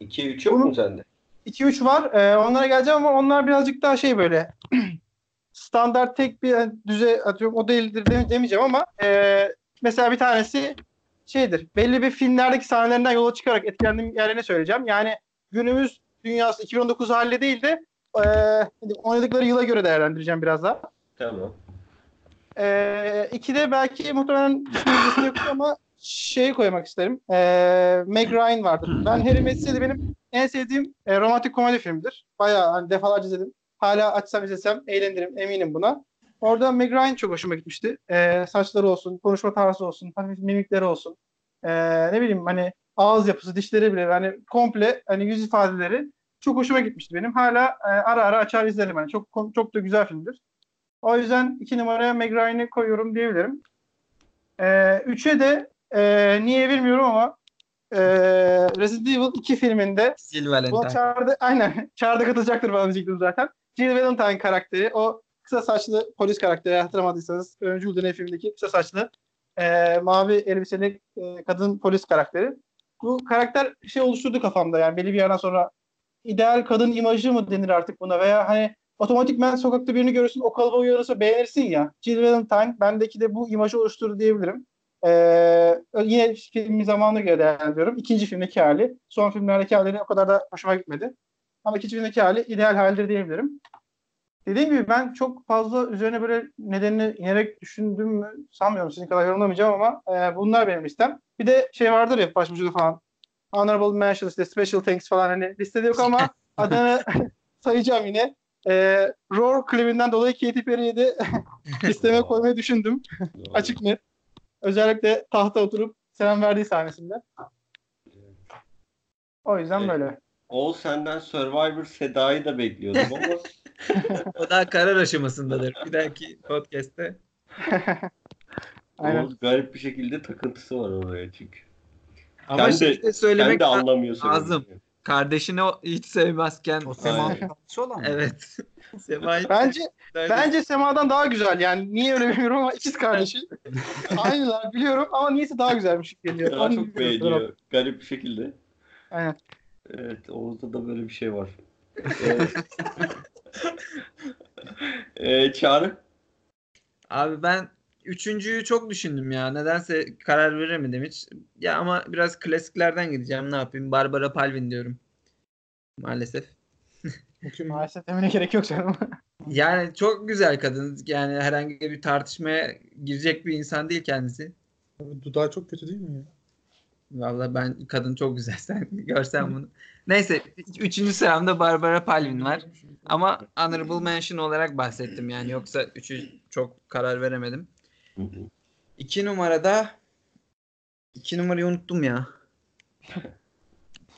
2-3 yok Bunu- mu sende? 2-3 var. Ee, onlara geleceğim ama onlar birazcık daha şey böyle *clears throat* standart tek bir düze atıyorum o değildir deme- demeyeceğim ama e, mesela bir tanesi şeydir. Belli bir filmlerdeki sahnelerinden yola çıkarak etkilendiğim yerlerini söyleyeceğim. Yani günümüz dünyası 2019 haliyle değil de e, oynadıkları yıla göre değerlendireceğim biraz daha. Tamam. Ee, iki de belki muhtemelen düşüncesinde yok ama şeyi koymak isterim. Ee, Meg Ryan vardır. Ben Harry Met Sally benim en sevdiğim e, romantik komedi filmidir. Bayağı hani defalarca izledim. Hala açsam izlesem eğlenirim eminim buna. Orada Meg Ryan çok hoşuma gitmişti. Ee, saçları olsun, konuşma tarzı olsun, hafif mimikleri olsun. Ee, ne bileyim hani ağız yapısı, dişleri bile hani komple hani yüz ifadeleri çok hoşuma gitmişti benim. Hala e, ara ara açar izlerim. Hani çok çok da güzel filmdir. O yüzden iki numaraya Meg Ryan'ı koyuyorum diyebilirim. Ee, üçe de e, niye bilmiyorum ama e, Resident Evil 2 filminde bu Valentine. çağrıda, aynen çağrıda katılacaktır bana diyecektim zaten. Jill Valentine karakteri o kısa saçlı polis karakteri hatırlamadıysanız Öncü Uldeney filmindeki kısa saçlı e, mavi elbiseli e, kadın polis karakteri. Bu karakter şey oluşturdu kafamda yani belli bir yerden sonra ideal kadın imajı mı denir artık buna veya hani otomatikmen sokakta birini görürsün o kalıba uyarırsa beğenirsin ya. Jill Valentine bendeki de bu imajı oluşturdu diyebilirim. Ee, yine filmin zamanına göre değerlendiriyorum. İkinci filmdeki hali. Son filmlerdeki halleri o kadar da hoşuma gitmedi. Ama ikinci filmdeki hali ideal halidir diyebilirim. Dediğim gibi ben çok fazla üzerine böyle nedenini inerek düşündüm mü sanmıyorum sizin kadar yorumlamayacağım ama e, bunlar benim listem. Bir de şey vardır ya başvuruda falan. Honorable mentions işte special thanks falan hani listede yok ama *laughs* adını *laughs* sayacağım yine. E, Roar klibinden dolayı Katy Perry'yi de *laughs* listeme koymayı düşündüm. Açık net. Özellikle tahta oturup selam verdiği sahnesinde. O yüzden Evet. böyle. Oğuz senden Survivor Seda'yı da bekliyordum ama O daha karar aşamasındadır. Bir dahaki podcast'te. *laughs* Aynen. Oğuz garip bir şekilde takıntısı var oraya çünkü. Ama de Sen söylemek de anlamıyorsun. lazım. kardeşini o hiç sevmezken. O Sema'nın kardeşi olan mı? Evet. *laughs* Sema'yı Bence bence Sema'dan daha güzel yani. Niye öyle bilmiyorum ama ikiz kardeşi. *laughs* Aynılar biliyorum ama niyeyse daha güzelmiş geliyor. Daha Onu çok beğeniyor. Garip bir şekilde. Aynen. Evet Oğuz'da da böyle bir şey var. Evet. *laughs* ee, Çağrı? Abi ben üçüncüyü çok düşündüm ya. Nedense karar veremedim hiç. Ya ama biraz klasiklerden gideceğim. Ne yapayım? Barbara Palvin diyorum. Maalesef. *laughs* Maalesef demene gerek yok canım. *laughs* Yani çok güzel kadın. Yani herhangi bir tartışmaya girecek bir insan değil kendisi. Dudağı çok kötü değil mi ya? Vallahi ben kadın çok güzel. *laughs* Sen görsen bunu. Neyse. Üçüncü sıramda Barbara Palvin var. Ama honorable mention olarak bahsettim yani. Yoksa üçü çok karar veremedim. İki numarada iki numarayı unuttum ya. *laughs*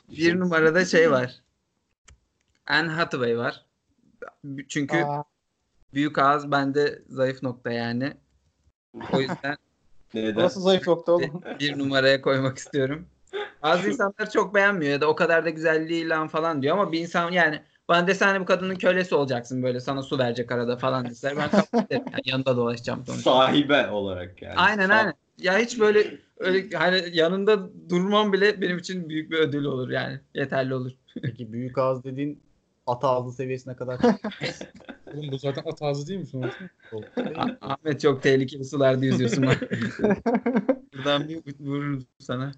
Bir numarada şey var. Anne Hathaway var. Çünkü Aa, büyük ağız bende zayıf nokta yani. O yüzden Neden? burası zayıf nokta oğlum. bir numaraya koymak istiyorum. Bazı insanlar çok beğenmiyor ya da o kadar da güzelliği lan falan diyor ama bir insan yani bana desene bu kadının kölesi olacaksın böyle sana su verecek arada falan deseler ben kabul ederim. Yani yanında dolaşacağım sonuçta. Sahibe olarak yani. Aynen Sah- aynen. Ya hiç böyle öyle hani yanında durmam bile benim için büyük bir ödül olur yani. Yeterli olur. Peki büyük ağız dediğin ata ağzı seviyesine kadar *laughs* Oğlum bu zaten at ağzı değil mi sonuçta? Ah- Ahmet çok tehlikeli sularda yüzüyorsun bak. *laughs* Buradan bir vururum sana.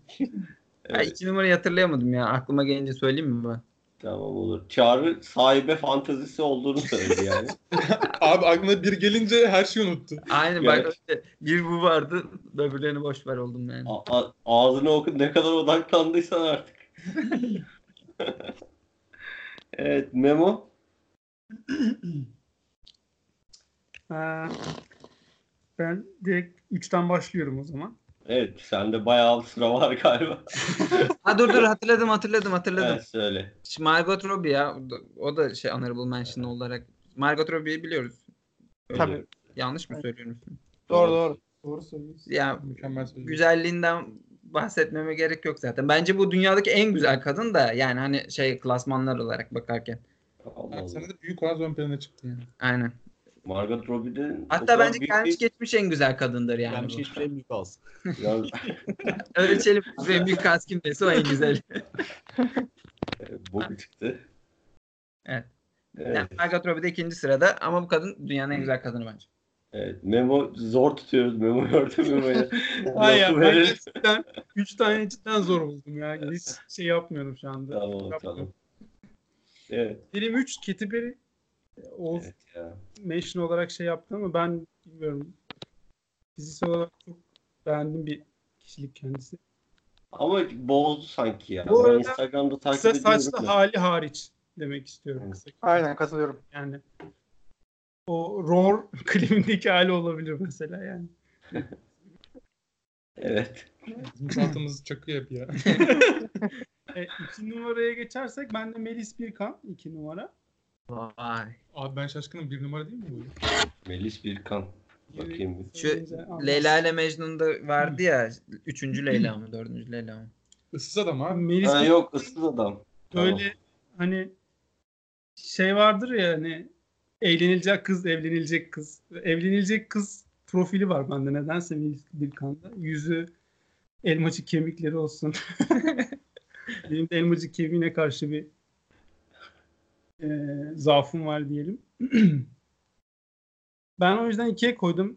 Evet. iki numarayı hatırlayamadım ya. Aklıma gelince söyleyeyim mi ben? Tamam olur. Çağrı sahibe fantazisi olduğunu söyledi yani. *laughs* Abi aklına bir gelince her şeyi unuttu. Aynı Evet. bak öyle bir bu vardı. Öbürlerini boş ver oldum yani. A- a- ağzını oku ne kadar odaklandıysan artık. Evet Memo. Ee, ben direkt 3'ten başlıyorum o zaman. Evet sende bayağı sıra var galiba. *laughs* Ha dur dur hatırladım hatırladım hatırladım. Evet söyle. Şimdi Margot Robbie ya. o da- O da şey honorable mention olarak. Margot Robbie'yi biliyoruz. Öyle. Tabii. Yanlış mı söylüyorum? Doğru doğru. Doğru söylüyorsun. Ya Mükemmel söylüyorsun. güzelliğinden bahsetmeme gerek yok zaten. Bence bu dünyadaki en güzel kadın da yani hani şey klasmanlar olarak bakarken. Allah Allah. sana da büyük olan ön plana çıktı yani. Aynen. Margot Robbie'den o Hatta bence gelmiş geçmiş en güzel kadındır yani. Yani bu. hiçbir şey büyük. Ya, *laughs* *laughs* Ölçelim en büyük kas kimdeyse o en güzel. *laughs* bu çıktı. Evet. Evet. Yani Margot Robbie de ikinci sırada ama bu kadın dünyanın en güzel kadını bence. Evet. Memo zor tutuyoruz. Memo gördü Memo'ya. *laughs* Hayır ya ben gerçekten 3 tane cidden zor buldum ya. Hiç şey yapmıyorum şu anda. Tamam Yapmıyorum. tamam. Evet. Benim 3 Katy Perry. Oğuz evet ya. mention olarak şey yaptı ama ben bilmiyorum. Fiziksel olarak çok beğendiğim bir kişilik kendisi. Ama bozdu sanki ya. Bu ben arada Instagram'da takip Kısa ediyorum. saçlı hali hariç demek istiyorum. Evet. Kısa, Aynen katılıyorum. yani o Roar *laughs* klibindeki hali olabilir mesela yani. *laughs* Evet. Bizim çakıyor hep ya. *laughs* E, iki numaraya geçersek ben de Melis Birkan iki numara. Vay. Abi ben şaşkınım. Bir numara değil mi bu? Melis Birkan. Bakayım bir. Şu. Leyla ile Mecnun'da vardı ya. Üçüncü Leyla mı? Dördüncü Leyla mı? Issız adam abi. Melis Ha, yok ıssız adam. Tamam. böyle hani şey vardır ya hani eğlenilecek kız, evlenilecek kız. Evlenilecek kız profili var bende nedense Melis Birkan'da. Yüzü elmacık kemikleri olsun. *laughs* Benim de elmacık kemiğine karşı bir e, zaafım var diyelim. *clears throat* ben o yüzden ikiye koydum.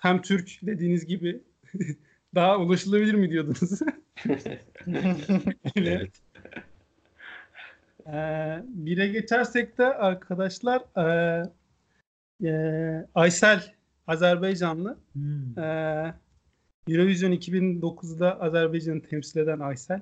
Hem Türk dediğiniz gibi *laughs* daha ulaşılabilir mi diyordunuz? *laughs* Evet. Ee, bire geçersek de arkadaşlar ee, ee, Aysel Azerbaycanlı. Ee, Eurovision 2009'da Azerbaycan'ı temsil eden Aysel.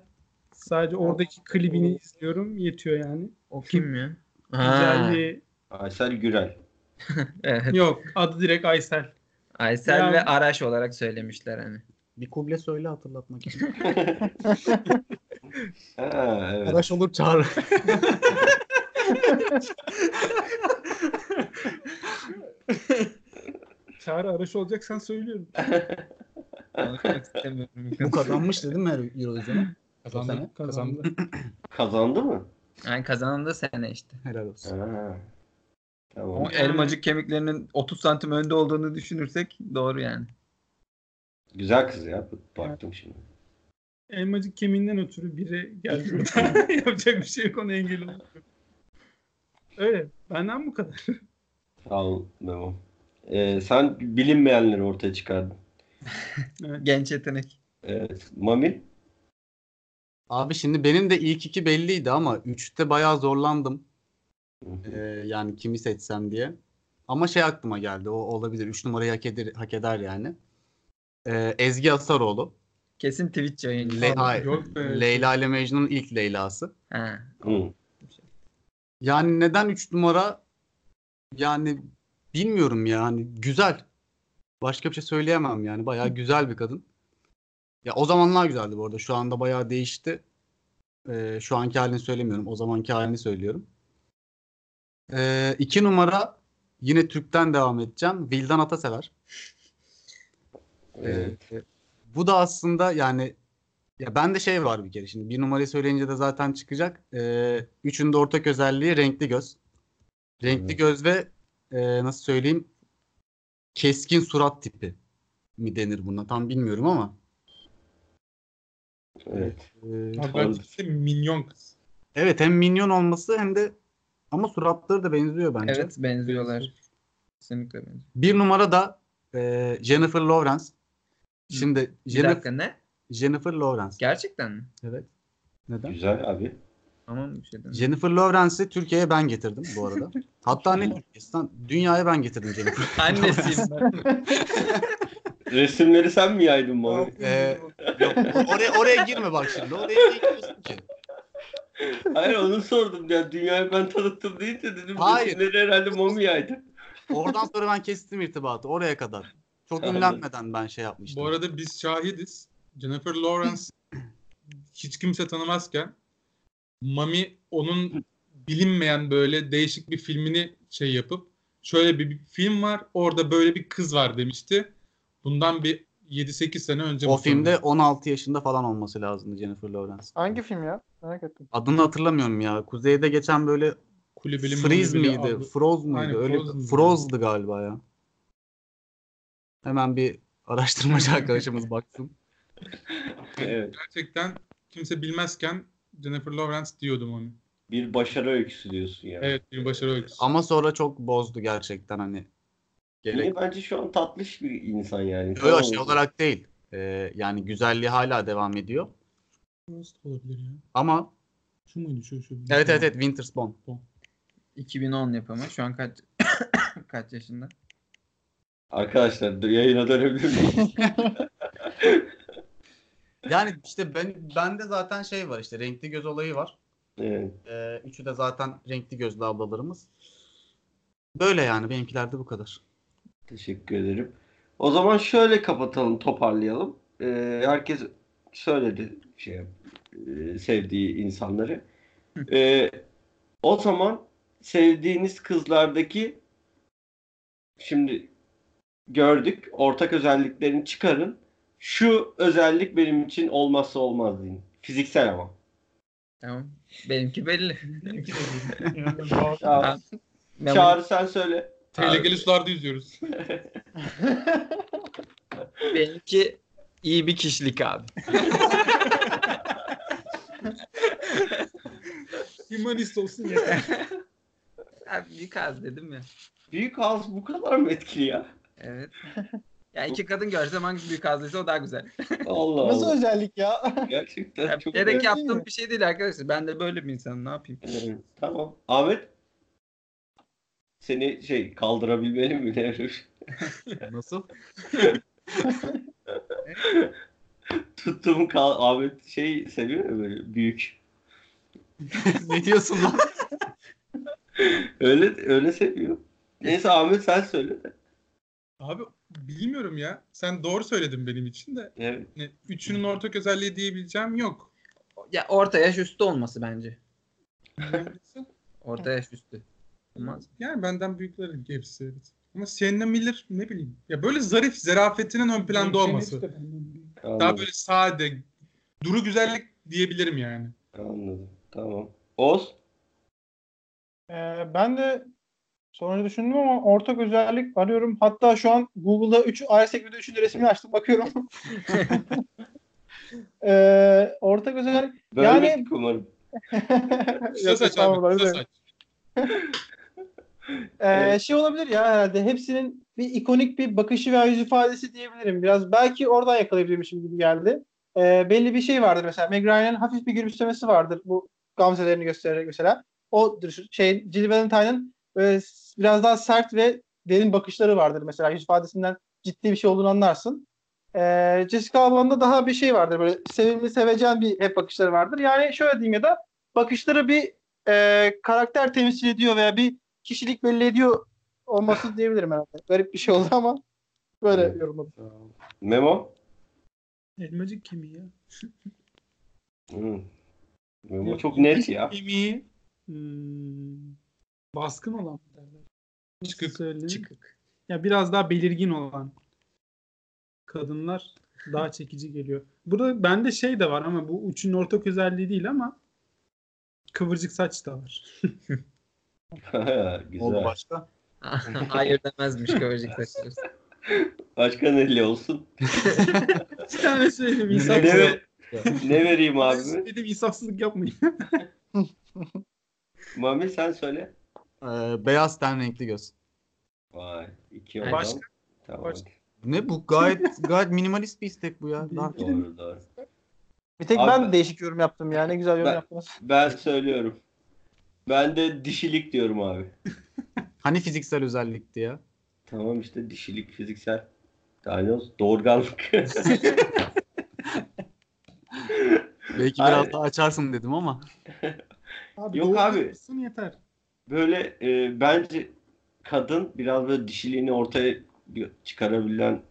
Sadece oradaki klibini izliyorum. Yetiyor yani. O kim ya? Güzelliği Aysel Gürel. *laughs* evet. yok. Adı direkt Aysel. Aysel Yani- ve Araş olarak söylemişler hani. Bir kuble söyle hatırlatmak için. *laughs* Ha, evet. Araş olur çağır. *laughs* Çağrı Araş olacaksan söylüyorum. *laughs* Konuşmak istemiyorum. Bu kazanmış dedim mi Eurovision'u? Kazandı. Kazandı. *clears throat* Kazandı mı? Yani kazanan da sene işte. Helal olsun. Ha. Tamam. O elmacık kemiklerinin 30 santim önde olduğunu düşünürsek doğru yani. Güzel kız ya. Baktım şimdi. Elmacık kemiğinden ötürü biri geldi *laughs* burada. *laughs* Yapacak bir şey yok ona engel olmuyor. Öyle. Benden bu kadar. Sağ ol Memo. Ee, sen bilinmeyenleri ortaya çıkardın. Genç yetenek. Evet. Mami? Abi şimdi benim de ilk iki belliydi ama üçte bayağı zorlandım. Ee, yani kimi seçsem diye. Ama şey aklıma geldi. O olabilir. Üç numarayı hak eder, hak eder yani. Ee, Ezgi Asaroğlu. Kesin Twitch yayıncısı. Le- Abi, hayır. yok be. Leyla ile Mecnun'un ilk Leyla'sı. Ha. Hı. Yani neden 3 numara? Yani bilmiyorum yani güzel. Başka bir şey söyleyemem yani. Bayağı güzel bir kadın. Ya o zamanlar güzeldi bu arada. Şu anda bayağı değişti. Ee, şu anki halini söylemiyorum. O zamanki halini söylüyorum. Ee, iki numara yine Türk'ten devam edeceğim. Vildan Atasever. Evet. Ee, bu da aslında yani ya bende şey var bir kere şimdi bir numarayı söyleyince de zaten çıkacak. Ee, üçünün de ortak özelliği renkli göz. Renkli Evet. göz ve e, nasıl söyleyeyim keskin surat tipi mi denir buna tam bilmiyorum ama. Evet. e, de minyon kız. evet hem minyon olması hem de ama suratları da benziyor bence. Evet benziyorlar. Kesinlikle benziyor. Bir numara da e, Jennifer Lawrence. Şimdi Bir Jennifer, dakika ne? Jennifer Lawrence. Gerçekten mi? Evet. Neden? Güzel abi. Tamam bir şey demiyorum. Jennifer Lawrence'i Türkiye'ye ben getirdim bu arada. *laughs* Hatta ne Türkiye'sinden dünyaya ben getirdim Jennifer. *laughs* Annesiyim ben. *laughs* Resimleri sen mi yaydın Mami? Ee, yok, oraya oraya girme bak şimdi. Oraya niye giriyorsun ki? Hayır onu sordum ya. Dünyayı ben tanıttım deyince dedim. Hayır. Resimleri herhalde Mami yaydı. Oradan sonra ben kestim irtibatı oraya kadar. Çok Anladım. ünlenmeden ben şey yapmıştım. Bu arada biz şahidiz. Jennifer Lawrence *clears throat* hiç kimse tanımazken Mami onun bilinmeyen böyle değişik bir filmini şey yapıp şöyle bir, bir film var orada böyle bir kız var demişti. Bundan bir 7-8 sene önce o filmde sanırım. 16 yaşında falan olması lazımdı Jennifer Lawrence. Hangi film ya? Merak ettim. Adını hatırlamıyorum ya. Kuzeyde geçen böyle Kulübeli Freeze miydi? adlı- Froze muydu? Aynen, Öyle Frozen'dı. Froze'dı galiba ya. Hemen bir araştırmacı arkadaşımız baksın. Evet. Gerçekten kimse bilmezken Jennifer Lawrence diyordum onu. Bir başarı öyküsü diyorsun yani. Evet bir başarı öyküsü. Ama sonra çok bozdu gerçekten hani. Gerek. Niye bence şu an tatlış bir insan yani. Yo, yo, şey olarak değil. Ee, yani güzelliği hala devam ediyor. Nasıl olabilir ya? Ama Şu muydu şu şu? evet evet evet Winter Spawn. 2010 yapımı. Şu an kaç *coughs* kaç yaşında? Arkadaşlar yayına dönebilir miyiz? *laughs* Yani işte ben bende zaten şey var işte renkli göz olayı var. evet. Ee, üçü de zaten renkli gözlü ablalarımız. Böyle yani benimkiler de bu kadar. Teşekkür ederim. O zaman şöyle kapatalım, toparlayalım. Ee, herkes söyledi şey e, sevdiği insanları. Ee, o zaman sevdiğiniz kızlardaki şimdi gördük ortak özelliklerini çıkarın. Şu özellik benim için olmazsa olmaz deyin. Fiziksel ama. Tamam. Benimki belli. Çağrı, Ben Çağrı sen söyle. Tehlikeli sularda yüzüyoruz. *laughs* Benimki iyi bir kişilik abi. *laughs* Humanist olsun *laughs* yeter. Abi büyük az dedim ya. Büyük ağız bu kadar mı etkili ya? Evet. *laughs* Ya iki kadın görsem hangisi büyük ağzıysa o daha güzel. Allah Nasıl Allah. özellik ya? *laughs* Gerçekten Ya, çok değil yaptığım bir şey değil arkadaşlar. Ben de böyle bir insanım. Ne yapayım? Evet, tamam. Ahmet seni şey kaldırabilmeli mi? Ne? *laughs* Nasıl? Tuttuğum kal Ahmet şey seviyor ya böyle büyük. ne diyorsun lan? Öyle öyle seviyor. Neyse Ahmet sen söyle de. Abi bilmiyorum ya. Sen doğru söyledin benim için de. Evet. Ne, Üçünün ortak özelliği diyebileceğim yok. Ya orta yaş üstü olması bence. Orta yaş üstü. Olmaz. yani benden büyüklerin hepsi evet. Ama Sienna Miller ne bileyim. Ya böyle zarif, zarafetinin ön planda olması. Daha böyle sade, duru güzellik diyebilirim yani. Anladım. Tamam. Oz Ee, ben de sonra düşündüm ama ortak özellik arıyorum. Hatta şu an Google'da 3 iOS Video 3'ün de resmini açtım bakıyorum. *laughs* Ee, ortak özellik bölmedik Yani- umarım. *laughs* Kısa saç abi, kısa saç. *laughs* Ee, Evet. şey olabilir ya herhalde hepsinin bir ikonik bir bakışı veya yüz ifadesi diyebilirim. Biraz belki oradan yakalayabilirmişim gibi geldi. Ee, belli bir şey vardır mesela. Meg Ryan'ın hafif bir gülümsemesi vardır bu gamzelerini göstererek mesela. O şey Jill Valentine'ın biraz daha sert ve derin bakışları vardır mesela. Yüz ifadesinden ciddi bir şey olduğunu anlarsın. Ee, Jessica Alba'nın da daha bir şey vardır böyle sevimli sevecen bir hep bakışları vardır. Yani şöyle diyeyim ya da bakışları bir e, karakter temsil ediyor veya bir kişilik belli ediyor olması *laughs* diyebilirim herhalde. Garip bir şey oldu ama böyle Evet. yorumladım. Memo. Elmacık kemiği ya. Hı. Memo çok net ya. Kemiği hmm, baskın olan mı derler? Çıkık. söyleyeyim? Çıkık. Ya biraz daha belirgin olan kadınlar daha çekici geliyor. Burada bende şey de var ama bu üçünün ortak özelliği değil ama kıvırcık saç da var. Oldu *laughs* Güzel. başka? *laughs* Hayır demezmiş kıvırcık saçları. Başka ne olsun? Bir tane söyleyeyim Ne, insafsızlık. ver- ne vereyim abi? Dedim insafsızlık yapmayın. Mami sen söyle. Ee, beyaz ten renkli göz. Vay. iki Başka? oradan. Tamam. Başka? Ne bu gayet *laughs* gayet minimalist bir istek bu ya. Dark. Doğru doğru. Bir tek Abi- ben değişik yorum yaptım ya. Ne güzel yorum Ben- yaptınız. Ben söylüyorum. Ben de dişilik diyorum abi. *laughs* Hani fiziksel özellikti ya? Tamam işte dişilik, fiziksel. Daha olsun? Doğurganlık. *laughs* Belki biraz daha açarsın dedim ama. Abi Yok abi. yeter. Böyle e, bence kadın biraz böyle dişiliğini ortaya çıkarabilen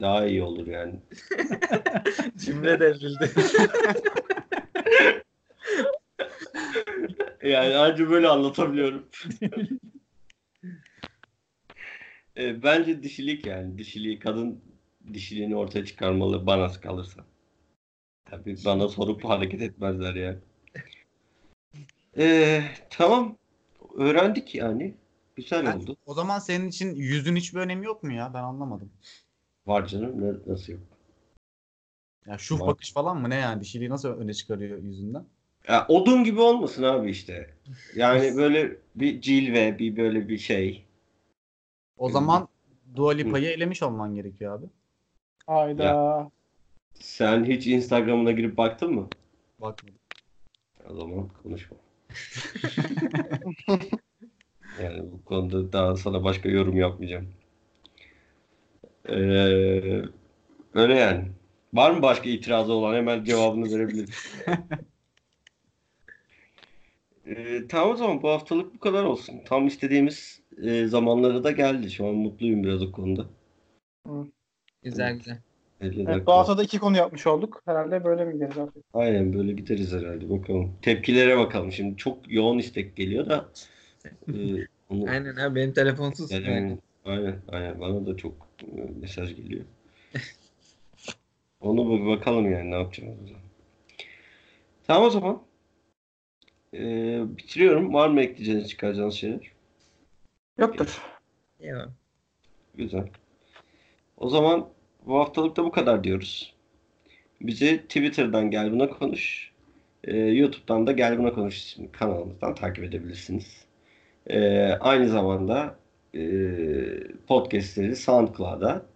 daha iyi olur yani. *laughs* Cümle devrildi. *laughs* Yani anca böyle anlatabiliyorum. *laughs* E, bence dişilik yani. Dişiliği kadın dişiliğini ortaya çıkarmalı bana kalırsa. Tabii bana sorup hareket etmezler yani. E, tamam. Öğrendik yani. Güzel Ben- oldu. o zaman senin için yüzün hiçbir önemi yok mu ya? Ben anlamadım. Var canım. Ne, nasıl yok? Ya şu Var. bakış falan mı ne yani? Dişiliği nasıl öne çıkarıyor yüzünden? Ya, odun gibi olmasın abi işte. Yani böyle bir cilve, bir böyle bir şey. O zaman Dua Lipa'yı elemiş olman gerekiyor abi. Hayda. Sen hiç Instagram'ına girip baktın mı? Bakmadım. O zaman konuşma. *laughs* yani bu konuda daha sana başka yorum yapmayacağım. Ee, öyle yani. Var mı başka itirazı olan? Hemen cevabını verebilirim. *laughs* Ee, tamam o zaman bu haftalık bu kadar olsun. Tam istediğimiz e, zamanlara da geldi. Şu an mutluyum biraz o konuda. güzel güzel. 50 Evet, bu hafta da iki konu yapmış olduk. Herhalde böyle mi gideriz artık? Aynen böyle gideriz herhalde bakalım. Tepkilere bakalım. Şimdi çok yoğun istek geliyor da *laughs* e, onu Aynen abi benim telefonsuz. Yani, aynen, aynen. Bana da çok e, mesaj geliyor. Onu bir bakalım yani ne yapacağız o zaman. Tamam o zaman. Ee, bitiriyorum. Var mı ekleyeceğiniz, çıkaracağınız şeyler? Yoktur. Eyvallah. Güzel. O zaman bu haftalık da bu kadar diyoruz. Bizi Twitter'dan Gel Buna Konuş, e, YouTube'dan da Gel Buna Konuş kanalımızdan takip edebilirsiniz. E, aynı zamanda e, podcastleri SoundCloud'a,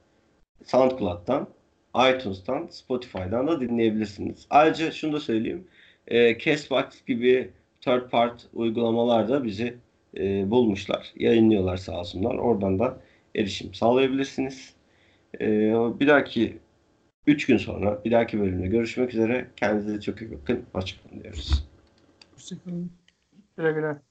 SoundCloud'dan, iTunes'tan, Spotify'dan da dinleyebilirsiniz. Ayrıca şunu da söyleyeyim. E, Castbox gibi third part uygulamalar da bizi e, bulmuşlar. Yayınlıyorlar sağ olsunlar. Oradan da erişim sağlayabilirsiniz. Ee, bir dahaki 3 gün sonra bir dahaki bölümde görüşmek üzere. Kendinize çok iyi bakın. Hoşçakalın diyoruz. Hoşçakalın. Güle güle.